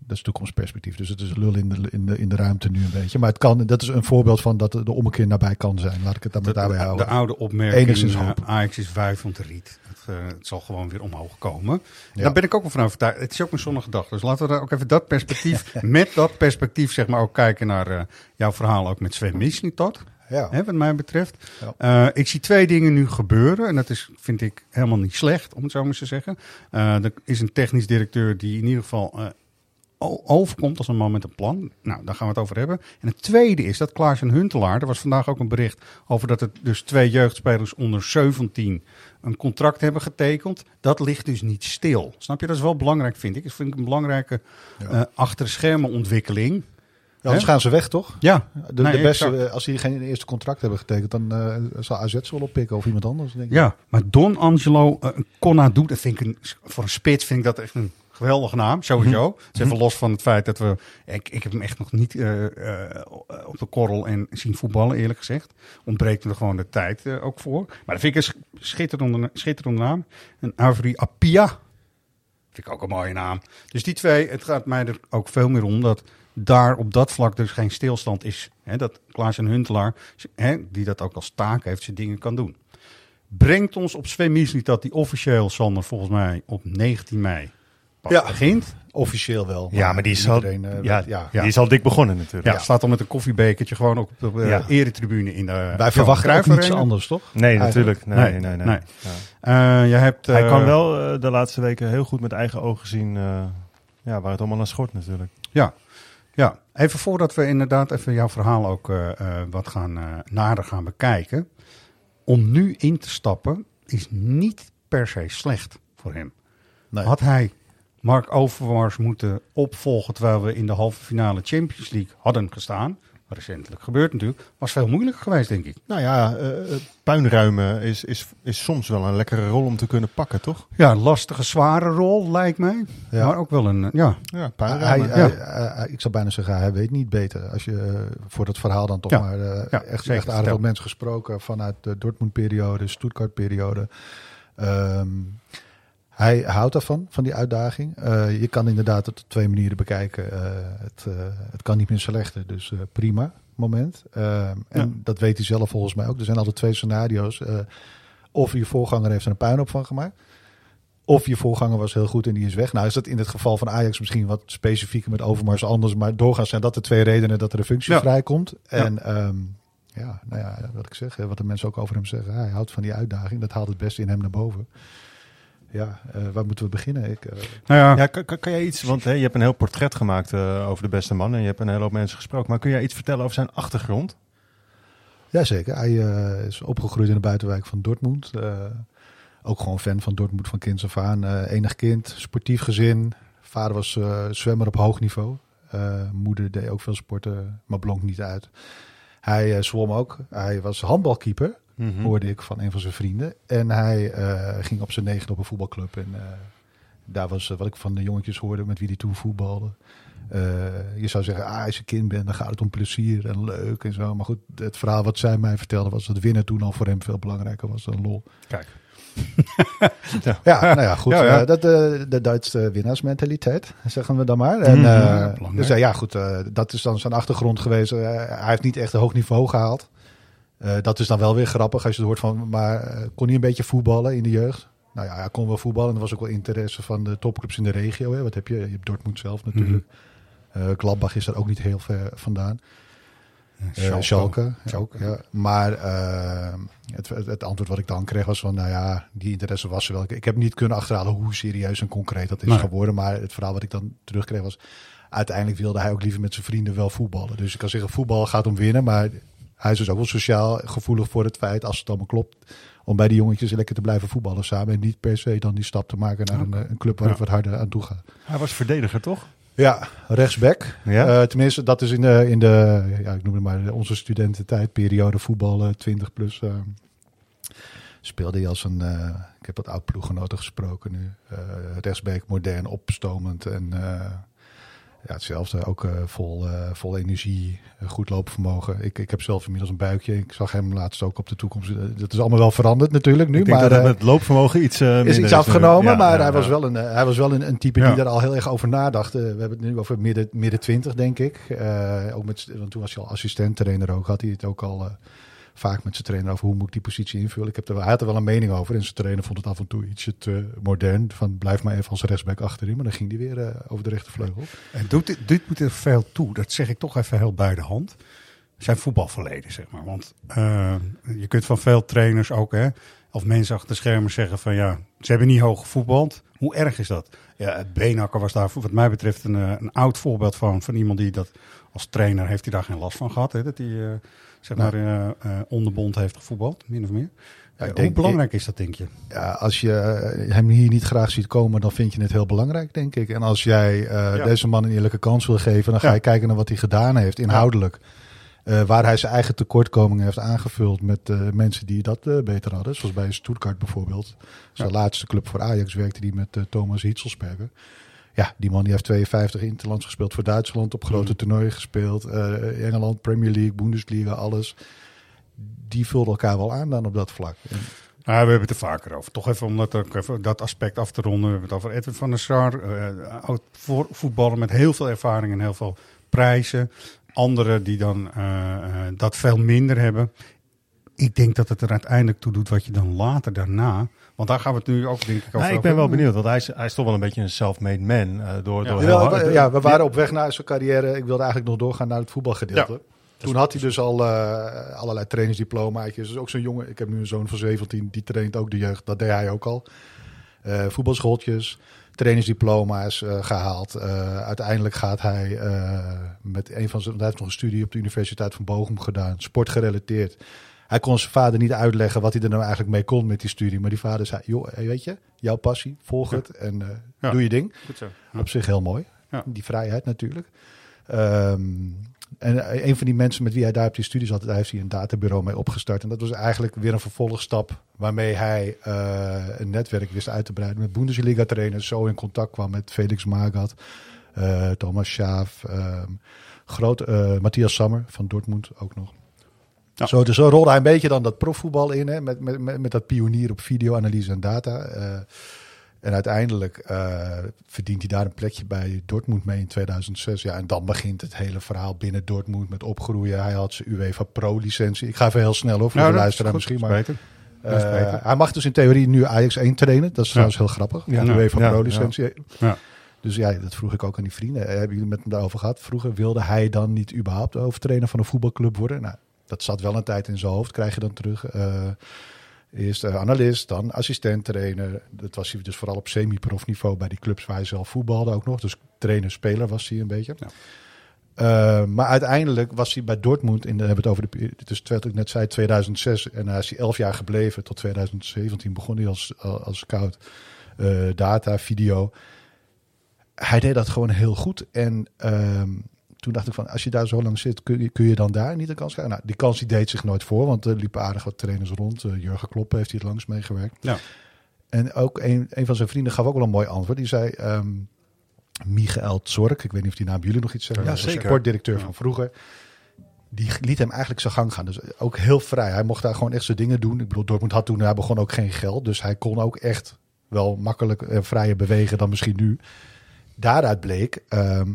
Dat is toekomstperspectief. Dus het is lul in de, in, de, in de ruimte nu een beetje. Maar het kan, dat is een voorbeeld van dat de, ommekeer nabij kan zijn. Laat ik het dan maar De, daarbij de, houden. de oude opmerking, Enigszins eh, hoop. Ajax is wuivend riet. Het, eh, het zal gewoon weer omhoog komen. Ja. Daar ben ik ook wel van overtuigd. Het is ook een zonnige dag. Dus laten we daar ook even dat perspectief, met dat perspectief zeg maar ook kijken naar eh, jouw verhaal ook met Sven Mislintat. Ja. Hè, wat mij betreft. Ja. Ik zie twee dingen nu gebeuren. En dat is, vind ik helemaal niet slecht, om het zo maar eens te zeggen. Er is een technisch directeur die in ieder geval overkomt als een man met een plan. Nou, daar gaan we het over hebben. En het tweede is dat Klaas en Huntelaar, er was vandaag ook een bericht over dat het dus twee jeugdspelers onder 17 een contract hebben getekend. Dat ligt dus niet stil. Snap je? Dat is wel belangrijk, vind ik. Dat vind ik een belangrijke eh achter schermen ontwikkeling. Ja, anders Hè? gaan ze weg, toch? Ja. De, Nee, de beste, exact. als die geen eerste contract hebben getekend, dan eh, zal AZ ze wel oppikken of iemand anders. Denk ik. Ja, maar Don Angelo uh, Conadu, dat vind ik een, voor een spits vind ik dat echt een geweldige naam, sowieso. Het is even los van het feit dat we, ik, ik heb hem echt nog niet eh, eh, op de korrel en zien voetballen, eerlijk gezegd. Ontbreekt er gewoon de tijd eh, ook voor. Maar dat vind ik een sch- schitterende, schitterende naam. En Avery Appia, vind ik ook een mooie naam. Dus die twee, het gaat mij er ook veel meer om dat daar op dat vlak dus geen stilstand is. Hè, dat Klaas en Huntelaar, hè, die dat ook als taak heeft, zijn dingen kan doen. Brengt ons op Sven Misliet dat die officieel, Sander, volgens mij op 19 mei pas Ja. begint. Officieel wel. Ja, maar die is al, iedereen, eh, ja, die is al dik begonnen natuurlijk. Ja, staat al met een koffiebekertje gewoon op de Ja. eretribune in de Wij verwachten ook niets anders, toch? Nee, Eigenlijk. natuurlijk. Nee, Nee, nee, nee. nee. Ja. Eh, je hebt, Hij kan wel de laatste weken heel goed met eigen ogen zien eh, ja, waar het allemaal aan schort natuurlijk. Ja, ja. Even voordat we inderdaad even jouw verhaal ook eh, eh, wat gaan, eh, nader gaan bekijken. Om nu in te stappen is niet per se slecht voor hem. Nee. Had hij Mark Overmars moeten opvolgen terwijl we in de halve finale Champions League hadden gestaan. Recentelijk gebeurt natuurlijk. Was veel moeilijker geweest, denk ik. Nou ja, eh, puinruimen is, is, is soms wel een lekkere rol om te kunnen pakken, toch? Ja, lastige, zware rol lijkt mij. Ja. Maar ook wel een, eh, ja. Ja, Hij, puinruimen. hij- hij- hij- ik zou bijna zeggen, hij weet niet beter. Als je voor dat verhaal dan toch Ja. maar eh, Ja, echt, echt aardig wat mensen gesproken vanuit de Dortmund-periode, Stuttgart-periode. Ehm, hij houdt daarvan, van die uitdaging. Eh, je kan inderdaad het op twee manieren bekijken. Eh, het, eh, het kan niet meer slechter, dus prima moment. Ehm, en dat weet hij zelf volgens mij ook. Er zijn altijd twee scenario's. Of je voorganger heeft er een puinhoop van gemaakt. Of je voorganger was heel goed en die is weg. Nou is dat in het geval van Ajax misschien wat specifieker met Overmars anders. Maar doorgaans zijn dat de twee redenen dat er een functie Ja. vrijkomt. En ehm, ja, nou ja, wat ik zeg, wat de mensen ook over hem zeggen. Hij houdt van die uitdaging. Dat haalt het beste in hem naar boven. Ja, eh, waar moeten we beginnen? Ik, eh, Nou ja, Ja, kan, kan, jij iets, want hè, je hebt een heel portret gemaakt eh, over de beste man en je hebt een hele hoop mensen gesproken. Maar kun jij iets vertellen over zijn achtergrond? Jazeker, hij eh, is opgegroeid in de buitenwijk van Dortmund. Eh, ook gewoon fan van Dortmund van kinds af aan. Eh, enig kind, sportief gezin. Vader was eh, zwemmer op hoog niveau. Eh, moeder deed ook veel sporten, maar blonk niet uit. Hij zwom ook. Hij was handbalkeeper, Mhm. hoorde ik van een van zijn vrienden. En hij eh, ging op zijn negen op een voetbalclub. En eh, daar was eh, wat ik van de jongetjes hoorde met wie hij toen voetbalde. Eh, je zou zeggen, ah, als je kind bent, dan gaat het om plezier en leuk en zo. Maar goed, het verhaal wat zij mij vertelde was dat winnen toen al voor hem veel belangrijker was dan lol. Kijk. Ja, nou ja, goed. Ja, ja. dat, de Duitse winnaarsmentaliteit, zeggen we dan maar. En, Mhm. eh, dus ja, goed, eh, dat is dan zijn achtergrond geweest. Hij heeft niet echt een hoog niveau gehaald. Eh, dat is dan wel weer grappig als je het hoort van, maar eh, kon hij een beetje voetballen in de jeugd? Nou ja, hij kon wel voetballen. En er was ook wel interesse van de topclubs in de regio. Hè. Wat heb je? Je hebt Dortmund zelf natuurlijk. Eh Gladbach is er ook niet heel ver vandaan. Schalke, ook, ja. Maar het, het, antwoord wat ik dan kreeg was van, nou ja, die interesse was er wel. Ik, ik heb niet kunnen achterhalen hoe serieus en concreet dat is Nee. geworden. Maar het verhaal wat ik dan terugkreeg was, uiteindelijk wilde hij ook liever met zijn vrienden wel voetballen. Dus ik kan zeggen, voetbal gaat om winnen. Maar hij is dus ook wel sociaal gevoelig voor het feit, als het allemaal klopt, om bij die jongetjes lekker te blijven voetballen samen. En niet per se dan die stap te maken naar een, eh, een club waar Ja. het wat harder aan toe gaat. Hij was verdediger, toch? Ja, rechtsback. Ja. Eh, tenminste, dat is in de, in de ja, ik noem het maar onze studententijdperiode voetbal eh, 20 plus. eh, speelde hij als een, ik heb wat oud ploeggenoten gesproken nu. rechtsback, modern, opstomend en ja, hetzelfde. Ook eh, vol, eh, vol energie, eh, goed loopvermogen. Ik, ik heb zelf inmiddels een buikje. Ik zag hem laatst ook op de toekomst. Dat is allemaal wel veranderd natuurlijk nu. ik denk maar, dat het loopvermogen iets is iets afgenomen, Ja, maar ja, hij, was wel een, hij was wel een, een type die daar al heel erg over nadacht. We hebben het nu over midden, midden 20, denk ik. Ook met, want toen was hij al assistent-trainer ook. Had hij het ook al vaak met zijn trainer over hoe moet ik die positie invullen. Ik heb er, hij had er wel een mening over en zijn trainer vond het af en toe ietsje te modern. Van blijf maar even als rechtsback achterin. Maar dan ging hij weer eh, over de rechtervleugel. En doet, dit- dit moet er veel toe. Dat zeg ik toch even heel bij de hand. Zijn voetbalverleden, zeg maar. Want eh, je kunt van veel trainers ook, hè, of mensen achter de schermen zeggen van ja, ze hebben niet hoog gevoetbald. Hoe erg is dat? Ja, het Beenhakker was daar wat mij betreft een, eh, een oud voorbeeld van. Van iemand die dat als trainer heeft hij daar geen last van gehad. Hè, dat hij zeg Nee. maar eh, eh, onderbond heeft gevoetbald, min of meer. Ja, Hoe denk- belangrijk is dat, denk je? Ja, als je eh, hem hier niet graag ziet komen, dan vind je het heel belangrijk, denk ik. En als jij Ja. deze man een eerlijke kans wil geven, dan ga je kijken naar wat hij gedaan heeft, inhoudelijk. Waar hij zijn eigen tekortkomingen heeft aangevuld met mensen die dat beter hadden. Zoals bij Stuttgart bijvoorbeeld. Zijn laatste club voor Ajax werkte hij met Thomas Hitzelsperger. Ja, die man die heeft 52 interlands gespeeld voor Duitsland, op grote toernooien gespeeld. eh, Engeland, Premier League, Bundesliga, alles. Die vulden elkaar wel aan dan op dat vlak. En Nou, we hebben het er vaker over. Toch even om dat, even, dat aspect af te ronden. We hebben het over Edwin van der Sar. eh, oud voetballer met heel veel ervaring en heel veel prijzen. Anderen die dan eh, dat veel minder hebben. Ik denk dat het er uiteindelijk toe doet wat je dan later daarna... Want daar gaan we het nu ook denk ik over Nou, ik ben wel benieuwd, want hij is, hij is toch wel een beetje een self-made man. eh, door, door heel Jawel, hard- we- ja, we waren op weg naar zijn carrière. Ik wilde eigenlijk nog doorgaan naar het voetbalgedeelte. Toen had hij dus al eh, allerlei trainingsdiplomaatjes. Dus ook zo'n jongen, ik heb nu een zoon van 17, die traint ook de jeugd. Dat deed hij ook al. Eh voetbalschooltjes, trainingsdiploma's eh, gehaald. Eh, uiteindelijk gaat hij eh, met een van zijn... Hij heeft nog een studie op de Universiteit van Bochum gedaan. Sportgerelateerd. Hij kon zijn vader niet uitleggen wat hij er nou eigenlijk mee kon met die studie. Maar die vader zei, joh, hey, weet je, jouw passie, volg het en eh, Ja. doe je ding. Goed zo. Op zich heel mooi. Die vrijheid natuurlijk. Ehm, en een van die mensen met wie hij daar op die studie zat, daar heeft hij een databureau mee opgestart. En dat was eigenlijk weer een vervolgstap waarmee hij eh, een netwerk wist uit te breiden met Bundesliga-trainers. Zo in contact kwam met Felix Magath, eh, Thomas Schaaf, ehm, groot, eh, Matthias Sammer van Dortmund ook nog. Ja. Zo, dus zo rolde hij een beetje dan dat profvoetbal in, hè, met, met, met, met dat pionier op videoanalyse en data. Eh, en uiteindelijk eh, verdient hij daar een plekje bij Dortmund mee in 2006. Ja, en dan begint het hele verhaal binnen Dortmund met opgroeien. Hij had zijn UEFA Pro-licentie. Ik ga even heel snel over Nou, de luisteraar goed, misschien. Maar beter. hij mag dus in theorie nu Ajax 1 trainen. Dat is trouwens heel grappig. Ja. de UEFA Ja, Pro-licentie. Ja. Dus ja, dat vroeg ik ook aan die vrienden. Hebben jullie met hem daarover gehad? Vroeger wilde hij dan niet überhaupt hoofdtrainer van een voetbalclub worden. Nou, dat zat wel een tijd in zijn hoofd, krijg je dan terug. Eh, eerst eh, analist, dan assistent-trainer. Dat was hij dus vooral op semi-prof niveau bij die clubs waar hij zelf voetbalde ook nog. Dus trainer-speler was hij een beetje. Ja. Eh, maar uiteindelijk was hij bij Dortmund, in de, hebben we het over de, het is wat ik net zei, 2006. En hij is hij elf jaar gebleven. Tot 2017 begon hij als, als scout. Data, video. Hij deed dat gewoon heel goed. En ehm, toen dacht ik van, als je daar zo lang zit, kun je, kun je dan daar niet een kans krijgen? Nou, die kans die deed zich nooit voor, want er liepen aardig wat trainers rond. Eh, Jurgen Klopp heeft hier langs meegewerkt. Ja. En ook een, een van zijn vrienden gaf ook wel een mooi antwoord. Die zei, ehm Michael Zork, ik weet niet of die naam jullie nog iets zeggen. Ja, zeker. Sportdirecteur van vroeger. Die liet hem eigenlijk zijn gang gaan. Dus ook heel vrij. Hij mocht daar gewoon echt zijn dingen doen. Ik bedoel, Dortmund had toen, hij begon ook geen geld. Dus hij kon ook echt wel makkelijk eh, vrijer bewegen dan misschien nu. Daaruit bleek, ehm,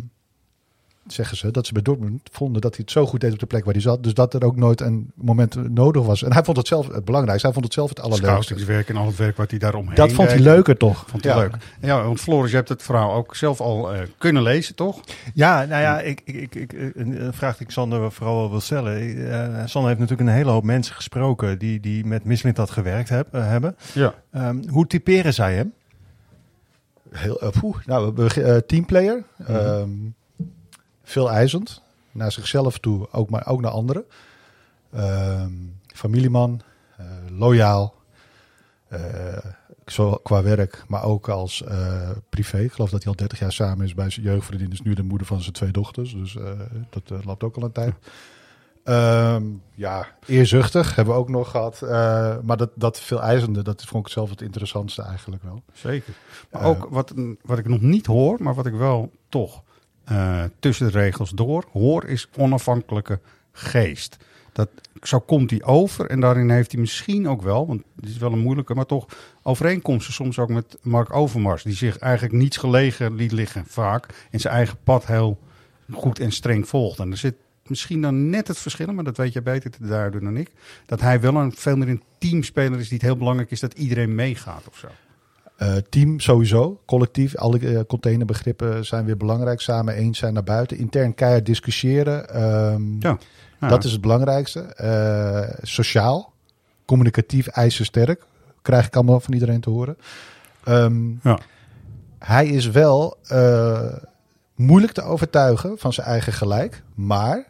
zeggen ze, dat ze bij Dortmund vonden dat hij het zo goed deed op de plek waar hij zat. Dus dat er ook nooit een moment nodig was. En hij vond het zelf het belangrijkste. Hij vond het zelf het allerleukste. Schouwstukjeswerk en al het werk wat hij daaromheen Dat vond hij leuker toch? Vond hij Ja. leuk. Ja, want Floris, je hebt het verhaal ook zelf al eh, kunnen lezen, toch? Ja, nou ja, ik, ik, ik, ik, een vraag die ik Sander vooral wel wil stellen. Eh, Sander heeft natuurlijk een hele hoop mensen gesproken die, die met Mislintat gewerkt heb, eh, hebben. Ja. Ehm, hoe typeren zij hem? Heel, eh, poeh. nou, eh, teamplayer. Veel eisend. Naar zichzelf toe, ook, maar ook naar anderen. Ehm, familieman. eh, loyaal. eh, qua werk, maar ook als eh, privé. Ik geloof dat hij al 30 jaar samen is bij zijn jeugdvriendin. Is nu de moeder van zijn twee dochters. Dus dat loopt ook al een tijd. Ehm, ja, eerzuchtig hebben we ook nog gehad. Eh, maar dat, dat veel eisende, dat vond ik zelf het interessantste eigenlijk wel. Zeker. Maar ook wat, wat ik nog niet hoor, maar wat ik wel toch eh, tussen de regels door hoor, is onafhankelijke geest. Dat, zo komt hij over en daarin heeft hij misschien ook wel, want het is wel een moeilijke, maar toch overeenkomsten soms ook met Mark Overmars, die zich eigenlijk niets gelegen liet liggen vaak en zijn eigen pad heel goed en streng volgt. En er zit misschien dan net het verschil, maar dat weet je beter te duiden dan ik, dat hij wel een veel meer een teamspeler is die het heel belangrijk is dat iedereen meegaat of zo. Eh, team sowieso, collectief. Alle eh, containerbegrippen zijn weer belangrijk. Samen eens zijn naar buiten. Intern keihard discussiëren. Ehm, Ja. Ja. Dat is het belangrijkste. Eh, sociaal, communicatief, ijzersterk. Krijg ik allemaal van iedereen te horen. Ehm, Ja. Hij is wel moeilijk te overtuigen van zijn eigen gelijk. Maar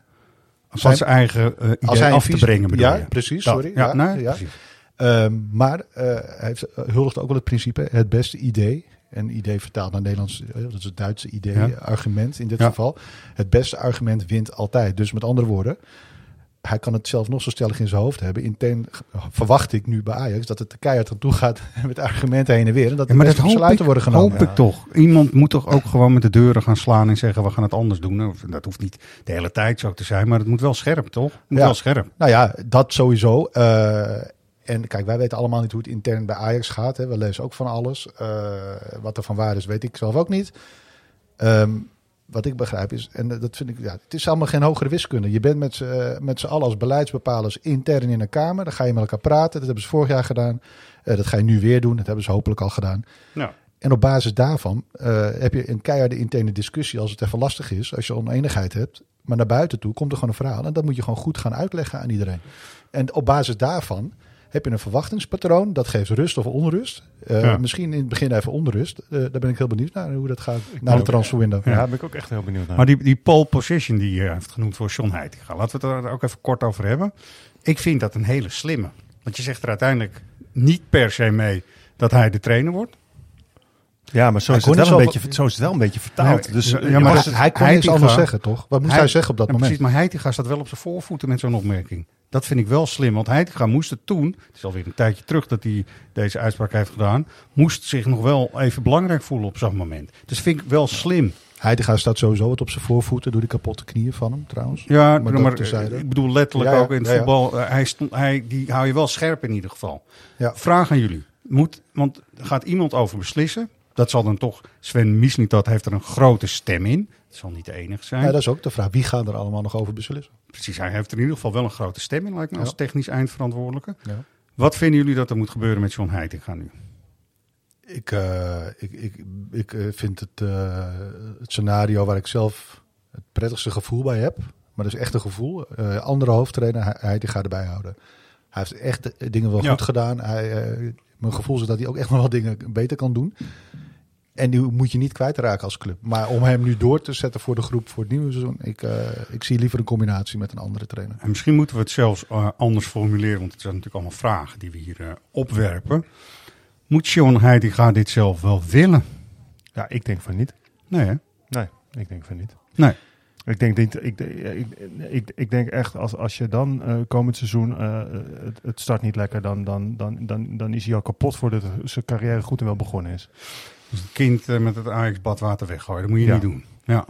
Van zijn eigen idee af te brengen bedoel ja, je? precies, Dat. sorry. Ja, nee, ja. precies. Ehm, maar eh, hij heeft, huldigt ook wel het principe, het beste idee. En idee vertaald naar Nederlands, eh, dat is het Duitse idee, Ja. argument in dit Ja. geval. Het beste argument wint altijd. Dus met andere woorden, hij kan het zelf nog zo stellig in zijn hoofd hebben. Intern verwacht ik nu bij Ajax dat het de keihard aan toe gaat met argumenten heen en weer. En dat Ja, de maar dat ik, besluiten worden genomen. hoop ik toch. Iemand moet toch ook gewoon met de deuren gaan slaan en zeggen we gaan het anders doen. Nou, Dat hoeft niet de hele tijd zo te zijn, maar het moet wel scherp, toch? Het moet wel scherp. Nou ja, dat sowieso. Eh, en kijk, wij weten allemaal niet hoe het intern bij Ajax gaat. Hè. We lezen ook van alles. Eh, wat er van waar is, weet ik zelf ook niet. Ehm, wat ik begrijp is, en dat vind ik, ja, het is allemaal geen hogere wiskunde. Je bent met z'n eh, met z'n allen als beleidsbepalers intern in een kamer. Dan ga je met elkaar praten. Dat hebben ze vorig jaar gedaan. Eh, dat ga je nu weer doen. Dat hebben ze hopelijk al gedaan. Nou, En op basis daarvan heb je een keiharde interne discussie als het even lastig is, als je oneenigheid hebt. Maar naar buiten toe komt er gewoon een verhaal. En dat moet je gewoon goed gaan uitleggen aan iedereen. En op basis daarvan heb je een verwachtingspatroon. Dat geeft rust of onrust. Eh, Ja. Misschien in het begin even onrust. Eh, daar ben ik heel benieuwd naar hoe dat gaat. Naar de ook, transferwindow. Ja, daar ben ik ook echt heel benieuwd naar. maar die, die pole position die je heeft genoemd voor John Heitinga, laten we het er ook even kort over hebben. Ik vind dat een hele slimme. Want je zegt er uiteindelijk niet per se mee dat hij de trainer wordt. ja, maar zo is, het wel een zo- beetje, zo is het wel een beetje vertaald. Ja, dus, ja, eh, maar hij, het- hij kon Heitinga- niets anders zeggen, toch? Wat moest hij, zeggen op dat Ja, moment? Precies, maar Heitinga staat wel op zijn voorvoeten met zo'n opmerking. Dat vind ik wel slim, want Heitinga moest het toen, het is alweer een tijdje terug dat hij deze uitspraak heeft gedaan, moest zich nog wel even belangrijk voelen op zo'n moment. Dus vind ik wel slim. Heitinga staat sowieso wat op zijn voorvoeten door die kapotte knieën van hem, trouwens. Ja, Maar ik bedoel letterlijk Ja, ja, ook in het ja, voetbal. eh, hij stond, hij, die hou je wel scherp in ieder geval. Ja. Vraag aan jullie. Moet, want gaat iemand over beslissen? Dat zal dan toch, Sven Mislintat heeft er een grote stem in. Dat zal niet de enige zijn. Ja, dat is ook de vraag. Wie gaat er allemaal nog over beslissen? Precies, hij heeft er in ieder geval wel een grote stem in, lijkt me, als Ja. technisch eindverantwoordelijke. Ja. Wat vinden jullie dat er moet gebeuren met John Heitinga nu? Ik, eh, ik, ik, ik eh, vind het, eh, het scenario waar ik zelf het prettigste gevoel bij heb. Maar dat is echt een gevoel. Andere hoofdtrainer, gaat erbij houden. Hij heeft echt dingen wel Ja. goed gedaan. Hij, mijn gevoel is dat hij ook echt nog wel dingen beter kan doen. En die moet je niet kwijtraken als club. Maar om hem nu door te zetten voor de groep voor het nieuwe seizoen. Ik, eh, ik zie liever een combinatie met een andere trainer. En misschien moeten we het zelfs eh, anders formuleren, want het zijn natuurlijk allemaal vragen die we hier eh, opwerpen. Moet John Heitinga dit zelf wel willen? ja, ik denk van niet. Nee, hè? Nee, ik denk van niet. Nee. Ik denk, niet- ik, ik, ik, ik denk echt, als, als je dan komend seizoen het, het start niet lekker, dan, dan, dan, dan, dan is hij al kapot voordat zijn carrière goed en wel begonnen is. Dus het kind eh, met het Ajax-badwater weggooien, dat moet je Ja. niet doen. Ja.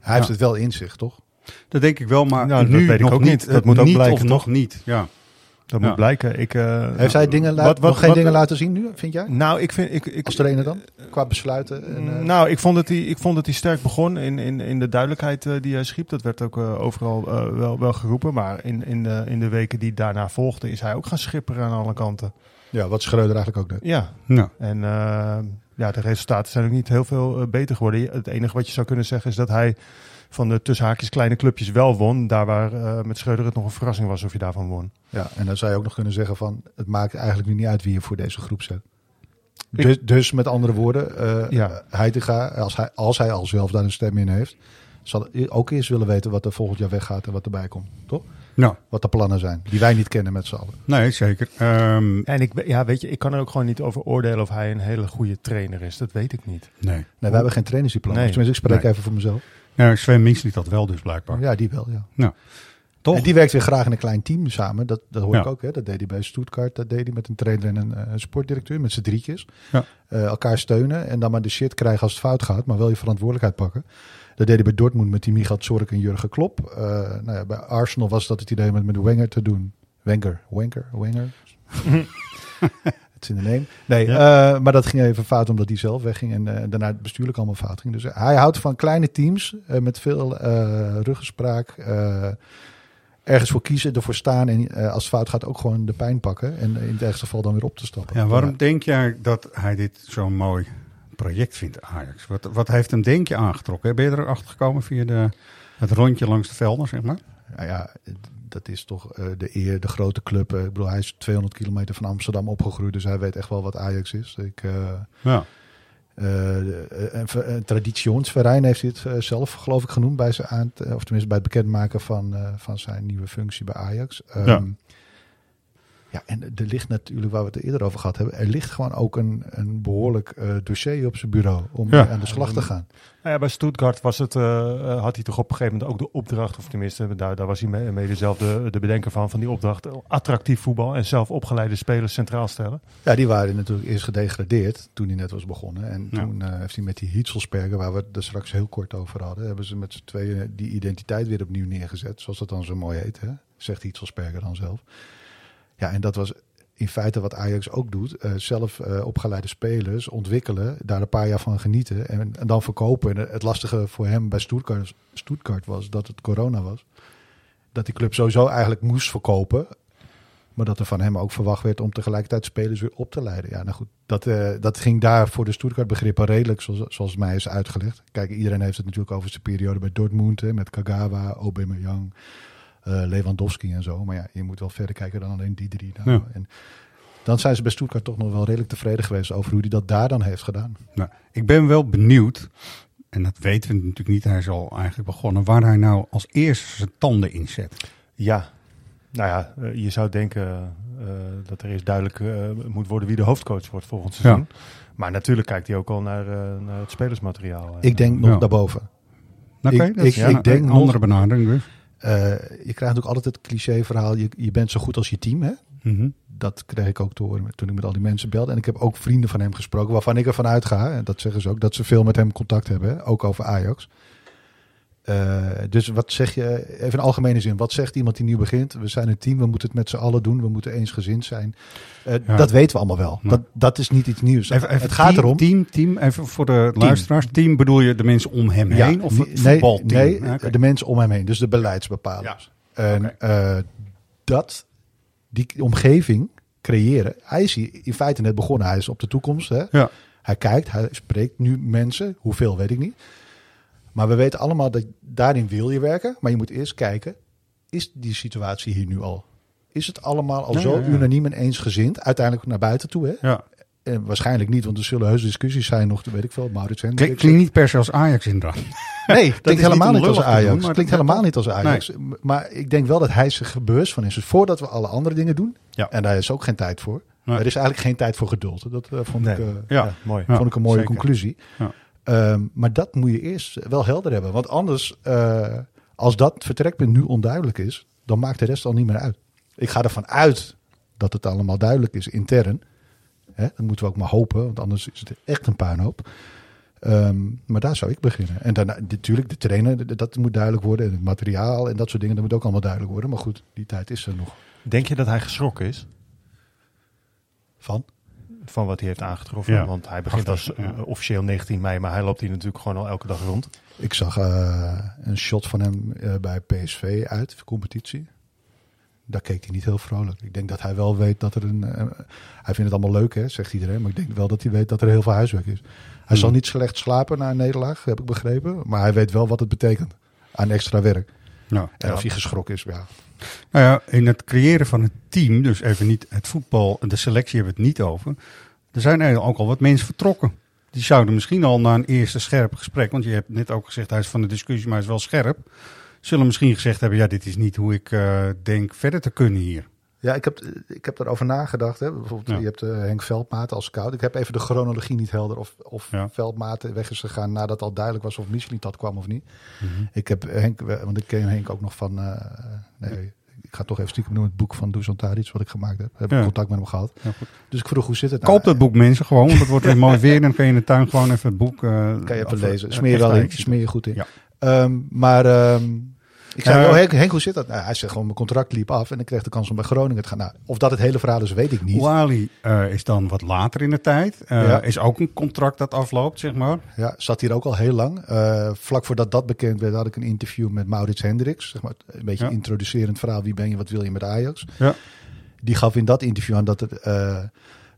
Hij heeft het wel in zich, toch? Dat denk ik wel, maar Nou, dat nu weet ik nog ook niet. niet. Dat Het moet ook niet blijken, of nog niet. Ja. Dat Ja. moet blijken. Ik, eh, Heeft hij dingen la- wat- wat- nog geen wat- dingen laten zien nu, vind jij? Nou, ik vind... Ik, ik, Als trainer dan? Qua besluiten? En, eh, Nou, ik vond, dat hij, ik vond dat hij sterk begon in, in, in de duidelijkheid die hij schiep. Dat werd ook overal wel, wel geroepen. Maar in, in, de, in de weken die daarna volgden is hij ook gaan schipperen aan alle kanten. ja, wat Schreuder eigenlijk ook deed. Ja, Ja. en ja, de resultaten zijn ook niet heel veel eh, beter geworden. Het enige wat je zou kunnen zeggen is dat hij van de tussen haakjes kleine clubjes wel won. Daar waar eh, met Schreuder het nog een verrassing was of je daarvan won. Ja, en dan zou je ook nog kunnen zeggen van... het maakt eigenlijk nu niet uit wie je voor deze groep zet. Ik- Dus, dus met andere woorden, eh Ja. Heitinga, als hij, als hij al zelf daar een stem in heeft... zal ook eerst willen weten wat er volgend jaar weggaat en wat erbij komt. Toch? Nou, Wat de plannen zijn, die wij niet kennen met z'n allen. nee, zeker. Ehm, En ik, ja, weet je, ik kan er ook gewoon niet over oordelen of hij een hele goede trainer is. Dat weet ik niet. nee. Nee, wij hebben geen trainersdiploma. Nee. Tenminste, ik spreek Nee. even voor mezelf. Ja, Sven Minks liet dat wel dus blijkbaar. Ja, die wel, ja. Toch? En die werkt weer graag in een klein team samen. Dat, dat hoor Ja. ik ook. Hè. Dat deed hij bij Stuttgart. Dat deed hij met een trainer en een eh, sportdirecteur. Met z'n drietjes. Ja. Eh, elkaar steunen. En dan maar de shit krijgen als het fout gaat. Maar wel je verantwoordelijkheid pakken. Dat deed hij bij Dortmund met die Michal Zork en Jurgen Klopp. Eh, nou ja, bij Arsenal was dat het idee om het met Wenger te doen. Wenger, Wenger, Wenger. Het is in de neem. Nee, eh, maar dat ging even fout omdat hij zelf wegging. En eh, daarna het bestuurlijk allemaal fout ging. Dus hij houdt van kleine teams met veel ruggespraak. ergens voor kiezen, ervoor staan. En als het fout gaat ook gewoon de pijn pakken. En in het ergste geval dan weer op te stappen. Ja, waarom denk jij dat hij dit zo'n mooi project vindt, Ajax? Wat, wat heeft hem denk je aangetrokken? Ben je erachter gekomen via de, het rondje langs de velden, zeg maar? Nou ja, dat is toch eh, de eer, de grote club. Eh, ik bedoel, hij is 200 kilometer van Amsterdam opgegroeid. Dus hij weet echt wel wat Ajax is. Ik, eh, Ja. eh, een, een traditionsverein heeft het eh, zelf, geloof ik, genoemd. Bij zijn aan, of tenminste bij het bekendmaken van, van zijn nieuwe functie bij Ajax. Ehm, Ja. Ja, en er ligt natuurlijk, waar we het eerder over gehad hebben, er ligt gewoon ook een, een behoorlijk eh, dossier op zijn bureau om Ja. aan de slag te gaan. Nou ja, bij Stuttgart was het, eh, eh, had hij toch op een gegeven moment ook de opdracht, of tenminste, daar, daar was hij mee- mede zelf de, de bedenker van, van die opdracht. Attractief voetbal en zelf opgeleide spelers centraal stellen. Ja, die waren natuurlijk eerst gedegradeerd toen hij net was begonnen. En Ja. toen eh, heeft hij met die Hietselsperger, waar we het er straks heel kort over hadden, hebben ze met z'n tweeën die identiteit weer opnieuw neergezet. Zoals dat dan zo mooi heet, hè? zegt Hietselsperger dan zelf. Ja, en dat was in feite wat Ajax ook doet. eh, zelf eh, opgeleide spelers ontwikkelen, daar een paar jaar van genieten en, dan verkopen. En het lastige voor hem bij Stuttgart, Stuttgart was dat het corona was. Dat die club sowieso eigenlijk moest verkopen. Maar dat er van hem ook verwacht werd om tegelijkertijd spelers weer op te leiden. Ja, nou goed, dat, eh, dat ging daar voor de Stuttgart-begrippen redelijk, zoals, zoals mij is uitgelegd. Kijk, iedereen heeft het natuurlijk over zijn periode bij Dortmund, met Kagawa, Aubameyang, Lewandowski en zo. Maar ja, je moet wel verder kijken dan alleen die drie. Nou. Ja. En dan zijn ze bij Stuttgart toch nog wel redelijk tevreden geweest over hoe hij dat daar dan heeft gedaan. Nou, ik ben wel benieuwd, en dat weten we natuurlijk niet, hij is al eigenlijk begonnen, waar hij nou als eerste zijn tanden in zet. Ja, nou ja, eh, je zou denken eh, dat er eerst duidelijk eh, moet worden wie de hoofdcoach wordt volgend seizoen. Maar natuurlijk kijkt hij ook al naar, eh, naar het spelersmateriaal. Ik denk nog Ja. daarboven. Oké, Ik- ik- ja, ik denk een andere benadering dus. Eh, je krijgt natuurlijk altijd het cliché-verhaal, je, je bent zo goed als je team, hè? Mhm. Dat kreeg ik ook te horen toen ik met al die mensen belde. En ik heb ook vrienden van hem gesproken, waarvan ik ervan uitga, en dat zeggen ze ook, dat ze veel met hem contact hebben, hè, ook over Ajax. Eh, dus wat zeg je, even in algemene zin, wat zegt iemand die nieuw begint? We zijn een team, we moeten het met z'n allen doen, we moeten eensgezind zijn. Eh, Ja. Dat weten we allemaal wel. Ja. Dat, dat is niet iets nieuws. Even, even het gaat erom. Team, team, even voor de luisteraars. Team bedoel je de mensen om hem Ja, heen of nee, het voetbalteam? Nee, oké. de mensen om hem heen, dus de beleidsbepalers. En eh, dat, die omgeving creëren. Hij is hier in feite net begonnen. Hij is op de toekomst. Hè? Hij kijkt, hij spreekt nu mensen. Hoeveel weet ik niet. Maar we weten allemaal dat daarin wil je werken. Maar je moet eerst kijken, is die situatie hier nu al? Is het allemaal al Ja, zo ja, ja. unaniem en eensgezind? Uiteindelijk naar buiten toe, hè? Ja. En waarschijnlijk niet, want er zullen heus discussies zijn nog, weet ik veel, Maurits Hendricks. Klinkt niet per se als Ajax inderdaad. Nee, is klinkt helemaal niet als Ajax. doen, klinkt dat- helemaal niet als Ajax. Maar ik denk wel dat hij zich bewust van is. Dus voordat we alle andere dingen doen, Ja. en daar is ook geen tijd voor. Nee. Er is eigenlijk geen tijd voor geduld. Dat eh, vond, Nee. ik, eh, Ja. Ja, mooi. Vond ik een mooie zeker. conclusie. Ja. Ehm, maar dat moet je eerst wel helder hebben. Want anders, eh, als dat vertrekpunt nu onduidelijk is, dan maakt de rest al niet meer uit. Ik ga ervan uit dat het allemaal duidelijk is intern. Hè, dat moeten we ook maar hopen, want anders is het echt een puinhoop. Ehm, maar daar zou ik beginnen. En daarna, natuurlijk, de trainer, dat moet duidelijk worden. En het materiaal en dat soort dingen, dat moet ook allemaal duidelijk worden. Maar goed, die tijd is er nog. Denk je dat hij geschrokken is? Van? Van wat hij heeft aangetroffen. Ja. Want hij begint als Ja. eh, officieel 19 mei, maar hij loopt hier natuurlijk gewoon al elke dag rond. Ik zag eh, een shot van hem eh, bij PSV uit, de competitie. Daar keek hij niet heel vrolijk. Ik denk dat hij wel weet dat er een... hij vindt het allemaal leuk, hè, zegt iedereen. Maar ik denk wel dat hij weet dat er heel veel huiswerk is. Hij zal niet slecht slapen na een nederlaag, heb ik begrepen. Maar hij weet wel wat het betekent aan extra werk. Nou, En of hij geschrokken is, ja. Nou ja, in het creëren van het team, dus even niet het voetbal, de selectie hebben we het niet over. Er zijn eigenlijk ook al wat mensen vertrokken. Die zouden misschien al na een eerste scherp gesprek, want je hebt net ook gezegd, hij is van de discussie, maar hij is wel scherp. Zullen misschien gezegd hebben, ja, dit is niet hoe ik eh, denk verder te kunnen hier. Ja, ik heb, ik heb erover nagedacht. Hè. Bijvoorbeeld, Ja. je hebt eh, Henk Veldmaat als scout. Ik heb even de chronologie niet helder of, of Ja. Veldmaat weg is gegaan nadat al duidelijk was of Michelin dat kwam of niet. Mhm. Ik heb Henk, want ik ken Henk ook nog van, eh, nee, ik ga toch even stiekem noemen, het boek van Dusan Tadic wat ik gemaakt heb. Heb ik Ja. contact met hem gehad. Ja, goed. Dus ik vroeg, hoe zit het nou? Koop dat boek mensen gewoon, want het wordt weer mooi weer. En dan kun je in de tuin gewoon even het boek... eh, Kan je even lezen. eh, Smeer je wel in. Smeer je goed in. Ja. Ehm, maar ehm, ik zei, Eh, oh, Henk, Henk, hoe zit dat? Nou, hij zegt gewoon, mijn contract liep af en ik kreeg de kans om bij Groningen te gaan. Nou, of dat het hele verhaal is, weet ik niet. Ouali eh, is dan wat later in de tijd. Eh, Ja. Is ook een contract dat afloopt, zeg maar. Ja, zat hier ook al heel lang. Vlak voordat dat bekend werd, had ik een interview met Maurits Hendricks. Zeg maar, een beetje Ja. introducerend verhaal. Wie ben je, wat wil je met Ajax? Ja. Die gaf in dat interview aan dat het,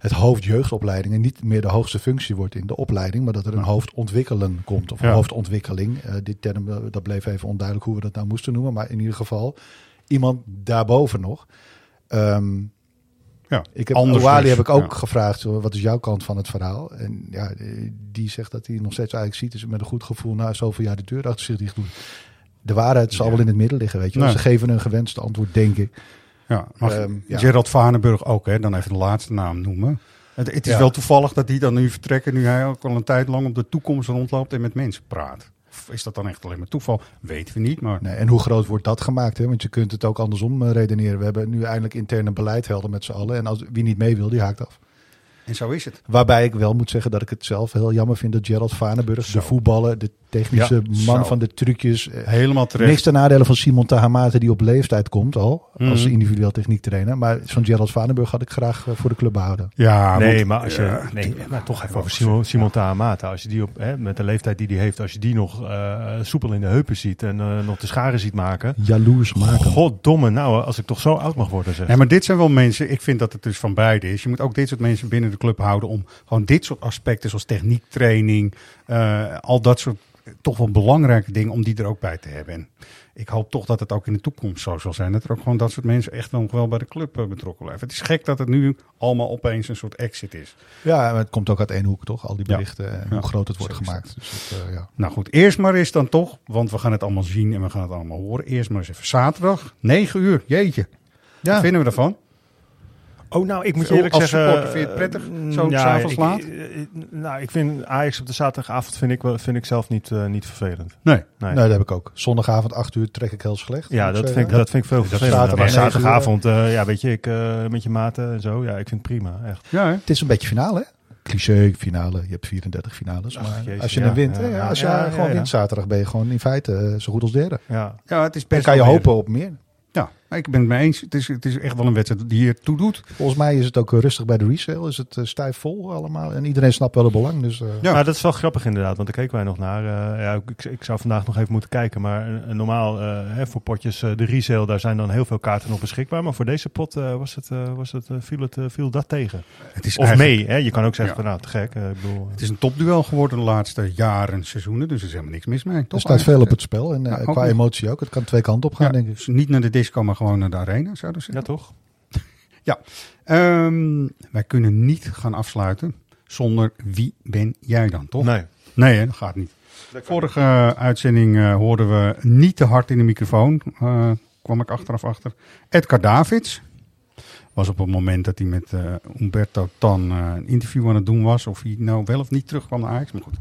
het hoofd jeugdopleidingen niet meer de hoogste functie wordt in de opleiding. Maar dat er een hoofd ontwikkelen komt. Of Ja. een hoofdontwikkeling. Eh die term, eh, dat bleef even onduidelijk hoe we dat nou moesten noemen. Maar in ieder geval iemand daarboven nog. Ehm, Ja, ik heb, anders Ouali dus, heb ik ook ja. gevraagd, zo, wat is jouw kant van het verhaal? En ja, eh, die zegt dat hij nog steeds eigenlijk ziet, is met een goed gevoel na zoveel jaar de deur achter zich dicht doet. De waarheid zal Ja. wel in het midden liggen, weet je. Ze geven een gewenste antwoord, denk ik. Ja, mag ja. Gerald Vanenburg ook, hè? dan even de laatste naam noemen. Het, het is Ja. wel toevallig dat die dan nu vertrekken, nu hij ook al een tijd lang op de toekomst rondloopt en met mensen praat. Of is dat dan echt alleen maar toeval? Weten we niet, maar... Nee, en hoe groot wordt dat gemaakt? Hè? Want je kunt het ook andersom eh, redeneren. We hebben nu eindelijk interne beleid helder met z'n allen. En als, wie niet mee wil, die haakt af. En zo is het. Waarbij ik wel moet zeggen dat ik het zelf heel jammer vind dat Gerald Vanenburg, Zo. de voetballer, de technische Ja, man zo. van de trucjes, eh, Helemaal terecht. Niks ten nadele van Simon Tahamate die op leeftijd komt al. Als Mhm. individueel techniektrainer. Maar zo'n Gerald Vanenburg had ik graag eh, voor de club behouden. Ja, nee, want- maar als je, ja, nee, maar toch even over Simon, Simon Tahamata. Als je die op, hè, met de leeftijd die hij heeft, als je die nog eh, soepel in de heupen ziet en eh, nog de scharen ziet maken. Jaloers maken. Goddomme, nou, als ik toch zo oud mag worden, zeg. Nee, maar dit zijn wel mensen, ik vind dat het dus van beide is. Je moet ook dit soort mensen binnen de club houden om gewoon dit soort aspecten, zoals techniektraining, eh, al dat soort eh, toch wel belangrijke dingen, om die er ook bij te hebben. En ik hoop toch dat het ook in de toekomst zo zal zijn. Dat er ook gewoon dat soort mensen echt nog wel bij de club eh, betrokken blijven. Het is gek dat het nu allemaal opeens een soort exit is. Ja, maar het komt ook uit één hoek toch? Al die Ja. berichten en Ja. hoe groot het wordt Zo gemaakt. Dus dat, eh, ja. Nou goed, eerst maar eens dan toch, want we gaan het allemaal zien en we gaan het allemaal horen. Eerst maar eens even zaterdag, 9 uur, jeetje. Wat vinden we ervan? Oh, nou, ik moet je Als eerlijk zeggen... supporter vind je het prettig, eh, zo ja, s'avonds laat? eh, eh, nou, ik vind Ajax op de zaterdagavond vind ik, wel, vind ik zelf niet, eh, niet vervelend. Nee. Nee. Nee, dat heb ik ook. Zondagavond 8 uur trek ik heel slecht. Ja, dat vind, ik, dat vind ik veel vervelender. zaterdag Maar zaterdagavond, eh, ja, weet je, ik eh, met je maten en zo. Ja, ik vind het prima, echt. Ja, hè? Het is een beetje finale, hè? Cliché, finale. Je hebt 34 finales. Maar als je ja. hem wint, Ja, als je gewoon ja. wint zaterdag, ben je gewoon in feite zo goed als derde. Ja. Ja, het is Dan best kan je hopen op meer. Ik ben het mee eens. Het is, het is echt wel een wedstrijd die hier toe doet. Volgens mij is het ook eh, rustig bij de resale. Is het eh, stijf vol allemaal. En iedereen snapt wel het belang. Dus, eh, Ja. Maar dat is wel grappig inderdaad, want daar keken wij nog naar. Eh, ja, ik, ik zou vandaag nog even moeten kijken, maar normaal eh, hè, voor potjes de resale, daar zijn dan heel veel kaarten nog beschikbaar. Maar voor deze pot eh, was het, eh, was het, viel, het, viel dat tegen. Het is Of eigenlijk- mee, hè? je kan ook zeggen Ja. van nou, te gek. ik bedoel, Het is een topduel geworden de laatste jaren, seizoenen. Dus er is helemaal niks mis mee. er Toch staat veel op het spel. En qua emotie ook. Het kan twee kanten op gaan, Ja, denk ik. dus niet naar de disco, maar gewoon naar de arena, zouden ze ja, toch? Ehm, wij kunnen niet gaan afsluiten zonder wie ben jij dan, toch? Nee. Nee, hè, dat gaat niet. Vorige eh, uitzending eh, hoorden we niet te hard in de microfoon. eh, kwam ik achteraf achter. Edgar Davids was op het moment dat hij met Umberto Tan een interview aan het doen was. Of hij nou wel of niet terugkwam naar Ajax. Maar goed,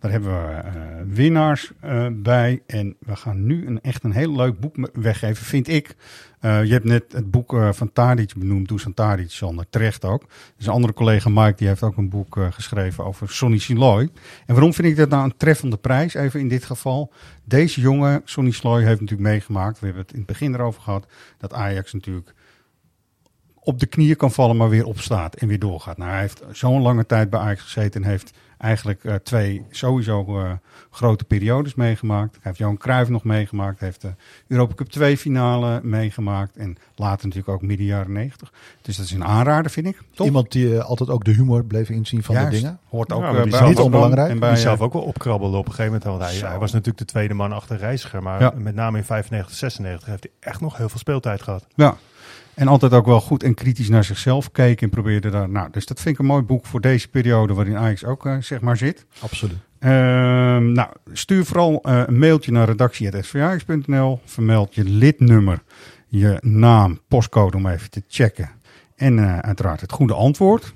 Daar hebben we eh, winnaars eh, bij. En we gaan nu een, echt een heel leuk boek weggeven, vind ik. Eh, je hebt net het boek van Tadic benoemd, Dusan Tadic, Sander, terecht ook. Dus een andere collega, Mike, die heeft ook een boek geschreven over Sonny Siloy. En waarom vind ik dat nou een treffende prijs, even in dit geval? Deze jongen, Sonny Siloy, heeft natuurlijk meegemaakt, we hebben het in het begin erover gehad, dat Ajax natuurlijk op de knieën kan vallen, maar weer opstaat en weer doorgaat. Nou, hij heeft zo'n lange tijd bij Ajax gezeten en heeft eigenlijk eh, twee sowieso eh, grote periodes meegemaakt. Hij heeft Johan Cruijff nog meegemaakt, hij heeft de Europa Cup 2 finale meegemaakt en later natuurlijk ook midden jaren 90. Dus dat is een aanrader, vind ik. Toch? Iemand die eh, altijd ook de humor bleef inzien van Juist. de dingen. Hoort ook Ja, eh, bij niet onbelangrijk. En bij, die eh, zelf ook wel opkrabbelde op een gegeven moment. Want hij, hij was natuurlijk de tweede man achter Reiziger. Maar Ja. met name in 95, 96 heeft hij echt nog heel veel speeltijd gehad. Ja. En altijd ook wel goed en kritisch naar zichzelf keken en probeerde daar. Nou, dus dat vind ik een mooi boek voor deze periode waarin Ajax ook eh, zeg maar zit. Absoluut. Ehm, nou, stuur vooral eh, een mailtje naar redactie.svax.nl. Vermeld je lidnummer, je naam, postcode om even te checken. En eh, uiteraard het goede antwoord.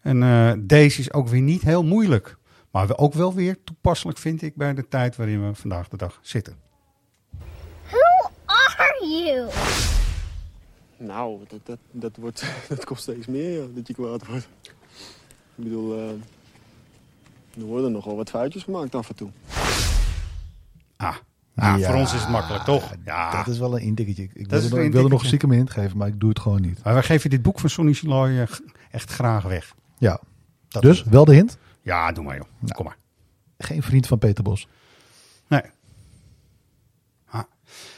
En eh, deze is ook weer niet heel moeilijk. Maar we ook wel weer toepasselijk vind ik bij de tijd waarin we vandaag de dag zitten. Who are you? Nou, dat, dat, dat, wordt, dat komt steeds meer, ja, dat je kwaad wordt. Ik bedoel, eh, er worden nogal wat foutjes gemaakt af en toe. Ah, ah, Ja, voor ons is het makkelijk, toch? Ja. Dat is wel een indikketje. Ik, is wilde, wilde nog stiekem hint geven, maar ik doe het gewoon niet. Maar wij geven dit boek van Sonny Siloy eh, echt graag weg. Ja. Dat dus, wel de hint? Ja, doe maar joh. Nou. Kom maar. Geen vriend van Peter Bos. Nee.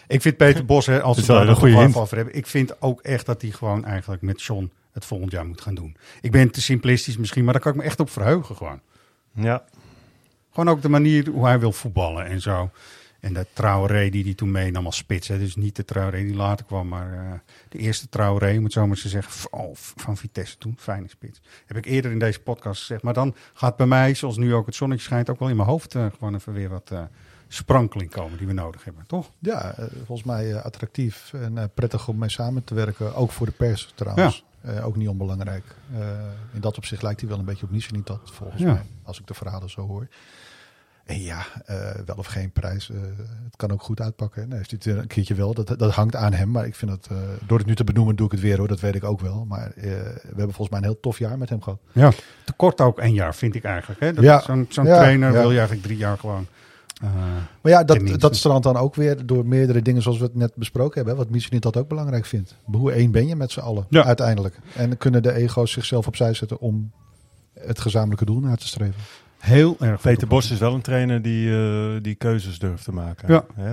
Ik vind Peter Bos, hè, als we daar een goede hint. over hebben. Ik vind ook echt dat hij gewoon eigenlijk met John het volgend jaar moet gaan doen. Ik ben te simplistisch misschien, maar daar kan ik me echt op verheugen gewoon. Ja, Gewoon ook de manier hoe hij wil voetballen en zo. En de Traoré die hij toen meenam als spits. Hè. Dus niet de Traoré die later kwam, maar eh, de eerste Traoré, om het zo maar te zeggen, oh, van Vitesse toen. Fijne spits. Heb ik eerder in deze podcast gezegd. Maar dan gaat bij mij, zoals nu ook het zonnetje schijnt, ook wel in mijn hoofd eh, gewoon even weer wat eh, sprankeling komen die we nodig hebben, toch? Ja, eh, volgens mij eh, attractief en eh, prettig om mee samen te werken. Ook voor de pers trouwens. Ook niet onbelangrijk. In dat opzicht lijkt hij wel een beetje op Nishinitat, volgens Ja. mij. Als ik de verhalen zo hoor. En ja, wel of geen prijs. het kan ook goed uitpakken. Nou, heeft hij het een keertje wel. Dat, dat hangt aan hem. Maar ik vind het, door het nu te benoemen, doe ik het weer hoor. Dat weet ik ook wel. Maar we hebben volgens mij een heel tof jaar met hem gehad. Ja, te kort ook één jaar, vind ik eigenlijk. Hè? Dat Ja. Zo'n Ja, trainer wil je eigenlijk drie jaar gewoon. Eh, Maar ja, dat, dat strandt dan ook weer door meerdere dingen zoals we het net besproken hebben. Wat Michelin dat ook belangrijk vindt. Hoe één ben je met z'n allen Ja. uiteindelijk. En kunnen de ego's zichzelf opzij zetten om het gezamenlijke doel naar te streven. heel erg. Peter Bos is wel een trainer die, eh, die keuzes durft te maken. Ja. eh,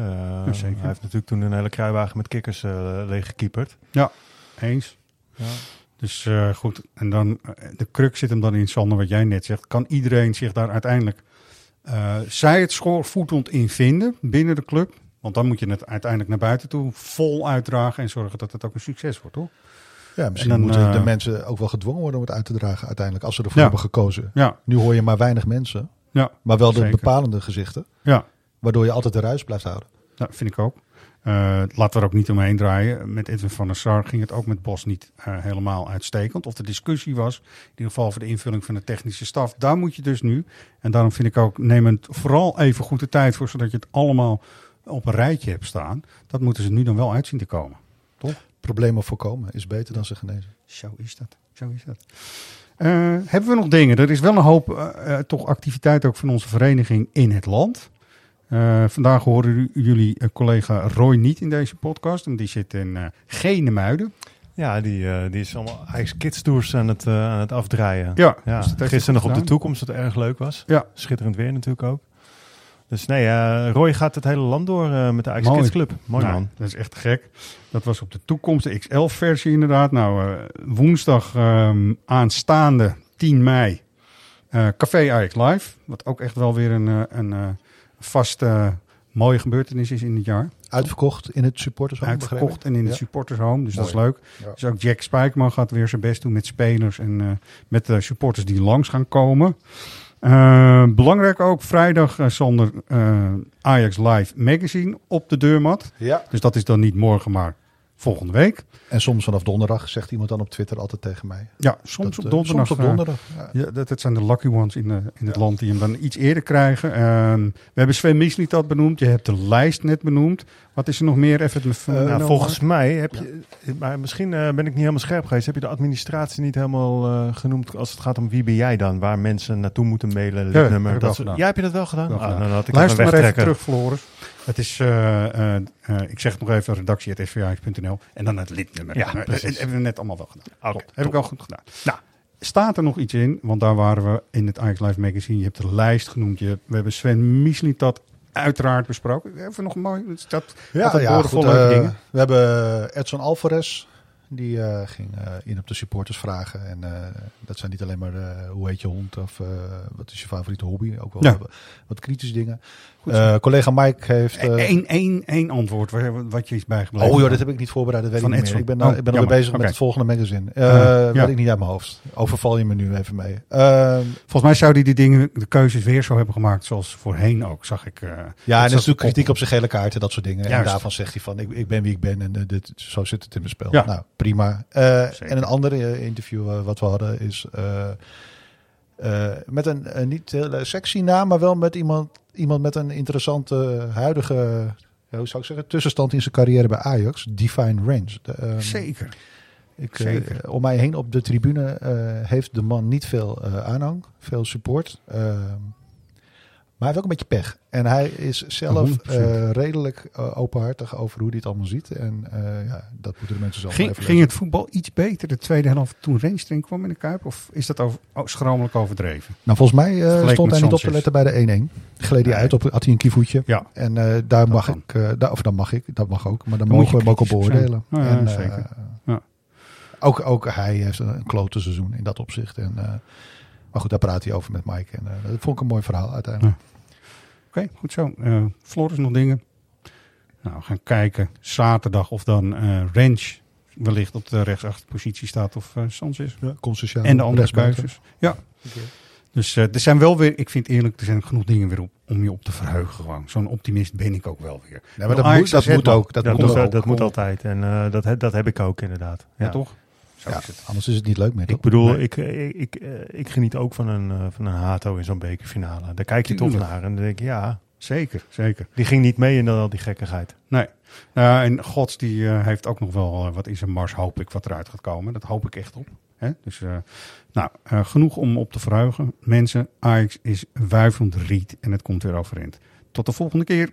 Ja, zeker. Hij heeft natuurlijk toen een hele kruiwagen met kikkers uh, leeggekieperd. Ja, eens. Ja. Dus eh, goed, en dan de crux zit hem dan in, Sander, wat jij net zegt. Kan iedereen zich daar uiteindelijk, eh, zij het schoorvoetend in vinden binnen de club? Want dan moet je het uiteindelijk naar buiten toe vol uitdragen en zorgen dat het ook een succes wordt, toch? Ja, misschien En dan, moeten de eh, mensen ook wel gedwongen worden om het uit te dragen uiteindelijk. Als ze ervoor Ja. hebben gekozen. Ja, Nu hoor je maar weinig mensen. ja, Maar wel de bepalende gezichten. ja. Waardoor je altijd de ruis blijft houden. Nou, vind ik ook. Eh, laten we er ook niet omheen draaien. Met Edwin van der Sar ging het ook met Bos niet eh, helemaal uitstekend. Of de discussie was, in ieder geval voor de invulling van de technische staf. Daar moet je dus nu, en daarom vind ik ook, neem het vooral even goed de tijd voor, zodat je het allemaal op een rijtje hebt staan. Dat moeten ze nu dan wel uitzien te komen. Problemen voorkomen is beter dan ze genezen. Zo is dat. Zo is dat. Eh, hebben we nog dingen? Er is wel een hoop eh, toch activiteit ook van onze vereniging in het land. Eh, vandaag horen jullie eh, collega Roy niet in deze podcast. En die zit in eh Genemuiden. Ja, die, die is allemaal Ajax Kids Tours aan het, aan het afdraaien. Ja, ja. dus dat gisteren nog op de toekomst, wat erg leuk was. Ja. Schitterend weer natuurlijk ook. Dus nee, Roy gaat het hele land door met de Ajax Mooi. Kids Club. Mooi Nou, man. Dat is echt gek. Dat was op de toekomst, de XL-versie inderdaad. Nou, woensdag ehm, aanstaande 10 mei. Café Ajax Live. Wat ook echt wel weer een, een vaste mooie gebeurtenis is in het jaar. Uitverkocht in het supportershome. Uitverkocht en in het Ja. supportershome. Dus dat is leuk. Ja. Dus ook Jack Spijkman gaat weer zijn best doen met spelers en eh, met de supporters die langs gaan komen. Eh, belangrijk ook, vrijdag eh, zonder eh, Ajax Live Magazine op de deurmat. Ja. Dus dat is dan niet morgen, maar volgende week. En soms vanaf donderdag zegt iemand dan op Twitter altijd tegen mij. Ja, soms Dat, op eh, donderdag. soms op eh, donderdag, ja. dat, dat zijn de lucky ones in, eh, in het land die hem dan iets eerder krijgen. We hebben Sven Mislintat benoemd. Je hebt de lijst net benoemd. Wat is er nog meer? Even Nou, nou, volgens mij heb je, maar misschien eh, ben ik niet helemaal scherp geweest. Heb je de administratie niet helemaal eh, genoemd als het gaat om wie ben jij dan? Waar mensen naartoe moeten mailen, Ja, lidnummer. heb ik dat. Ja, heb je dat wel gedaan? Wel Ah, gedaan. dan had ik Luister maar even wegtrekken. terug, Floris. Het is, eh, eh, eh, ik zeg het nog even, redactie.sva.nl en dan het lidnummer. Ja, precies. Dat hebben we net allemaal wel gedaan. Oké. Heb ik wel goed gedaan. Nou, staat er nog iets in? Want daar waren we in het Ajax Live magazine. Je hebt de lijst genoemd. Je, we hebben Sven Mislintat uiteraard besproken. Even nog een mooi. Het staat Ja, ja goed, leuke eh, dingen. we hebben Edson Alvarez. Die eh, ging in op de supportersvragen. En eh, dat zijn niet alleen maar eh, hoe heet je hond of eh, wat is je favoriete hobby. Ook wel Ja. wat kritische dingen. Eh, collega Mike heeft... eh, Eén één, één antwoord waar, wat je is bijgebleven. Oh joh, dat heb ik niet voorbereid. Dat weet Van ik niet meer. Ik ben, nou- Oh, ik ben jammer. alweer bezig met het volgende magazine. Uh, Eh ja. Weet ik niet uit mijn hoofd. Overval je me nu even mee. Eh, Volgens mij zou hij die dingen, de keuzes weer zo hebben gemaakt zoals voorheen ook, zag ik. eh, Ja, dat en er is natuurlijk kritiek op zijn gele kaarten, dat soort dingen. En daarvan zegt hij van, ik, ik ben wie ik ben en eh, dit, zo zit het in mijn spel. Ja. Nou, prima. Eh, en een ander eh, interview eh, wat we hadden is eh, eh, met een eh, niet hele sexy naam, maar wel met iemand, iemand met een interessante huidige, hoe zou ik zeggen, tussenstand in zijn carrière bij Ajax. Define Range. De, ehm, Zeker. ik, eh, Zeker. om mij heen op de tribune eh, heeft de man niet veel eh, aanhang, veel support. Maar hij heeft ook een beetje pech. En hij is zelf 100%. eh, redelijk eh, openhartig over hoe hij het allemaal ziet. En eh, ja, dat moeten de mensen zelf Ging, even ging lezen. het voetbal iets beter de tweede helft toen Rens erin kwam in de Kuip? Of is dat over, oh, schromelijk overdreven? Nou, volgens mij stond hij niet op te letten bij de 1-1. Gleed hij Nee. uit, op, had hij een kievoetje. Ja. En daar mag kan. ik, daar, of dan mag ik, dat mag ook. Maar dan, mogen we hem ook op beoordelen. Ja, ja, en, zeker. Ja. ook, ook hij heeft een, een klote seizoen in dat opzicht. En, maar goed, daar praat hij over met Mike. En eh, dat vond ik een mooi verhaal uiteindelijk. Oké, goed zo. Eh Floris nog dingen? Nou, we gaan kijken zaterdag of dan eh Rens wellicht op de rechtsachterpositie staat of eh Sanchez. Ja, En de andere keuzes. Ja. Dus eh, er zijn wel weer, ik vind eerlijk, er zijn genoeg dingen weer op, om je op te verheugen gewoon. Zo'n optimist ben ik ook wel weer. Nee, maar dat moet- dat moet ook, dat Dat, moet ook. dat, altijd. En eh, dat, dat heb ik ook inderdaad. Ja, toch? Zo Ja, is het. anders is het niet leuk meer. Ik bedoel, Nee. ik, ik, ik, eh, ik geniet ook van een, eh, van een Hato in zo'n bekerfinale. Daar kijk je toch naar en dan denk je, ja, Zeker, zeker. die ging niet mee in al die gekkigheid. Nee. Nou, en Gods die eh, heeft ook nog wel eh, wat in zijn mars, hoop ik, wat eruit gaat komen. Dat hoop ik echt op. Hè? Dus, eh, nou, eh, genoeg om op te verheugen. Mensen, Ajax is wuivend riet en het komt weer overeind. Tot de volgende keer.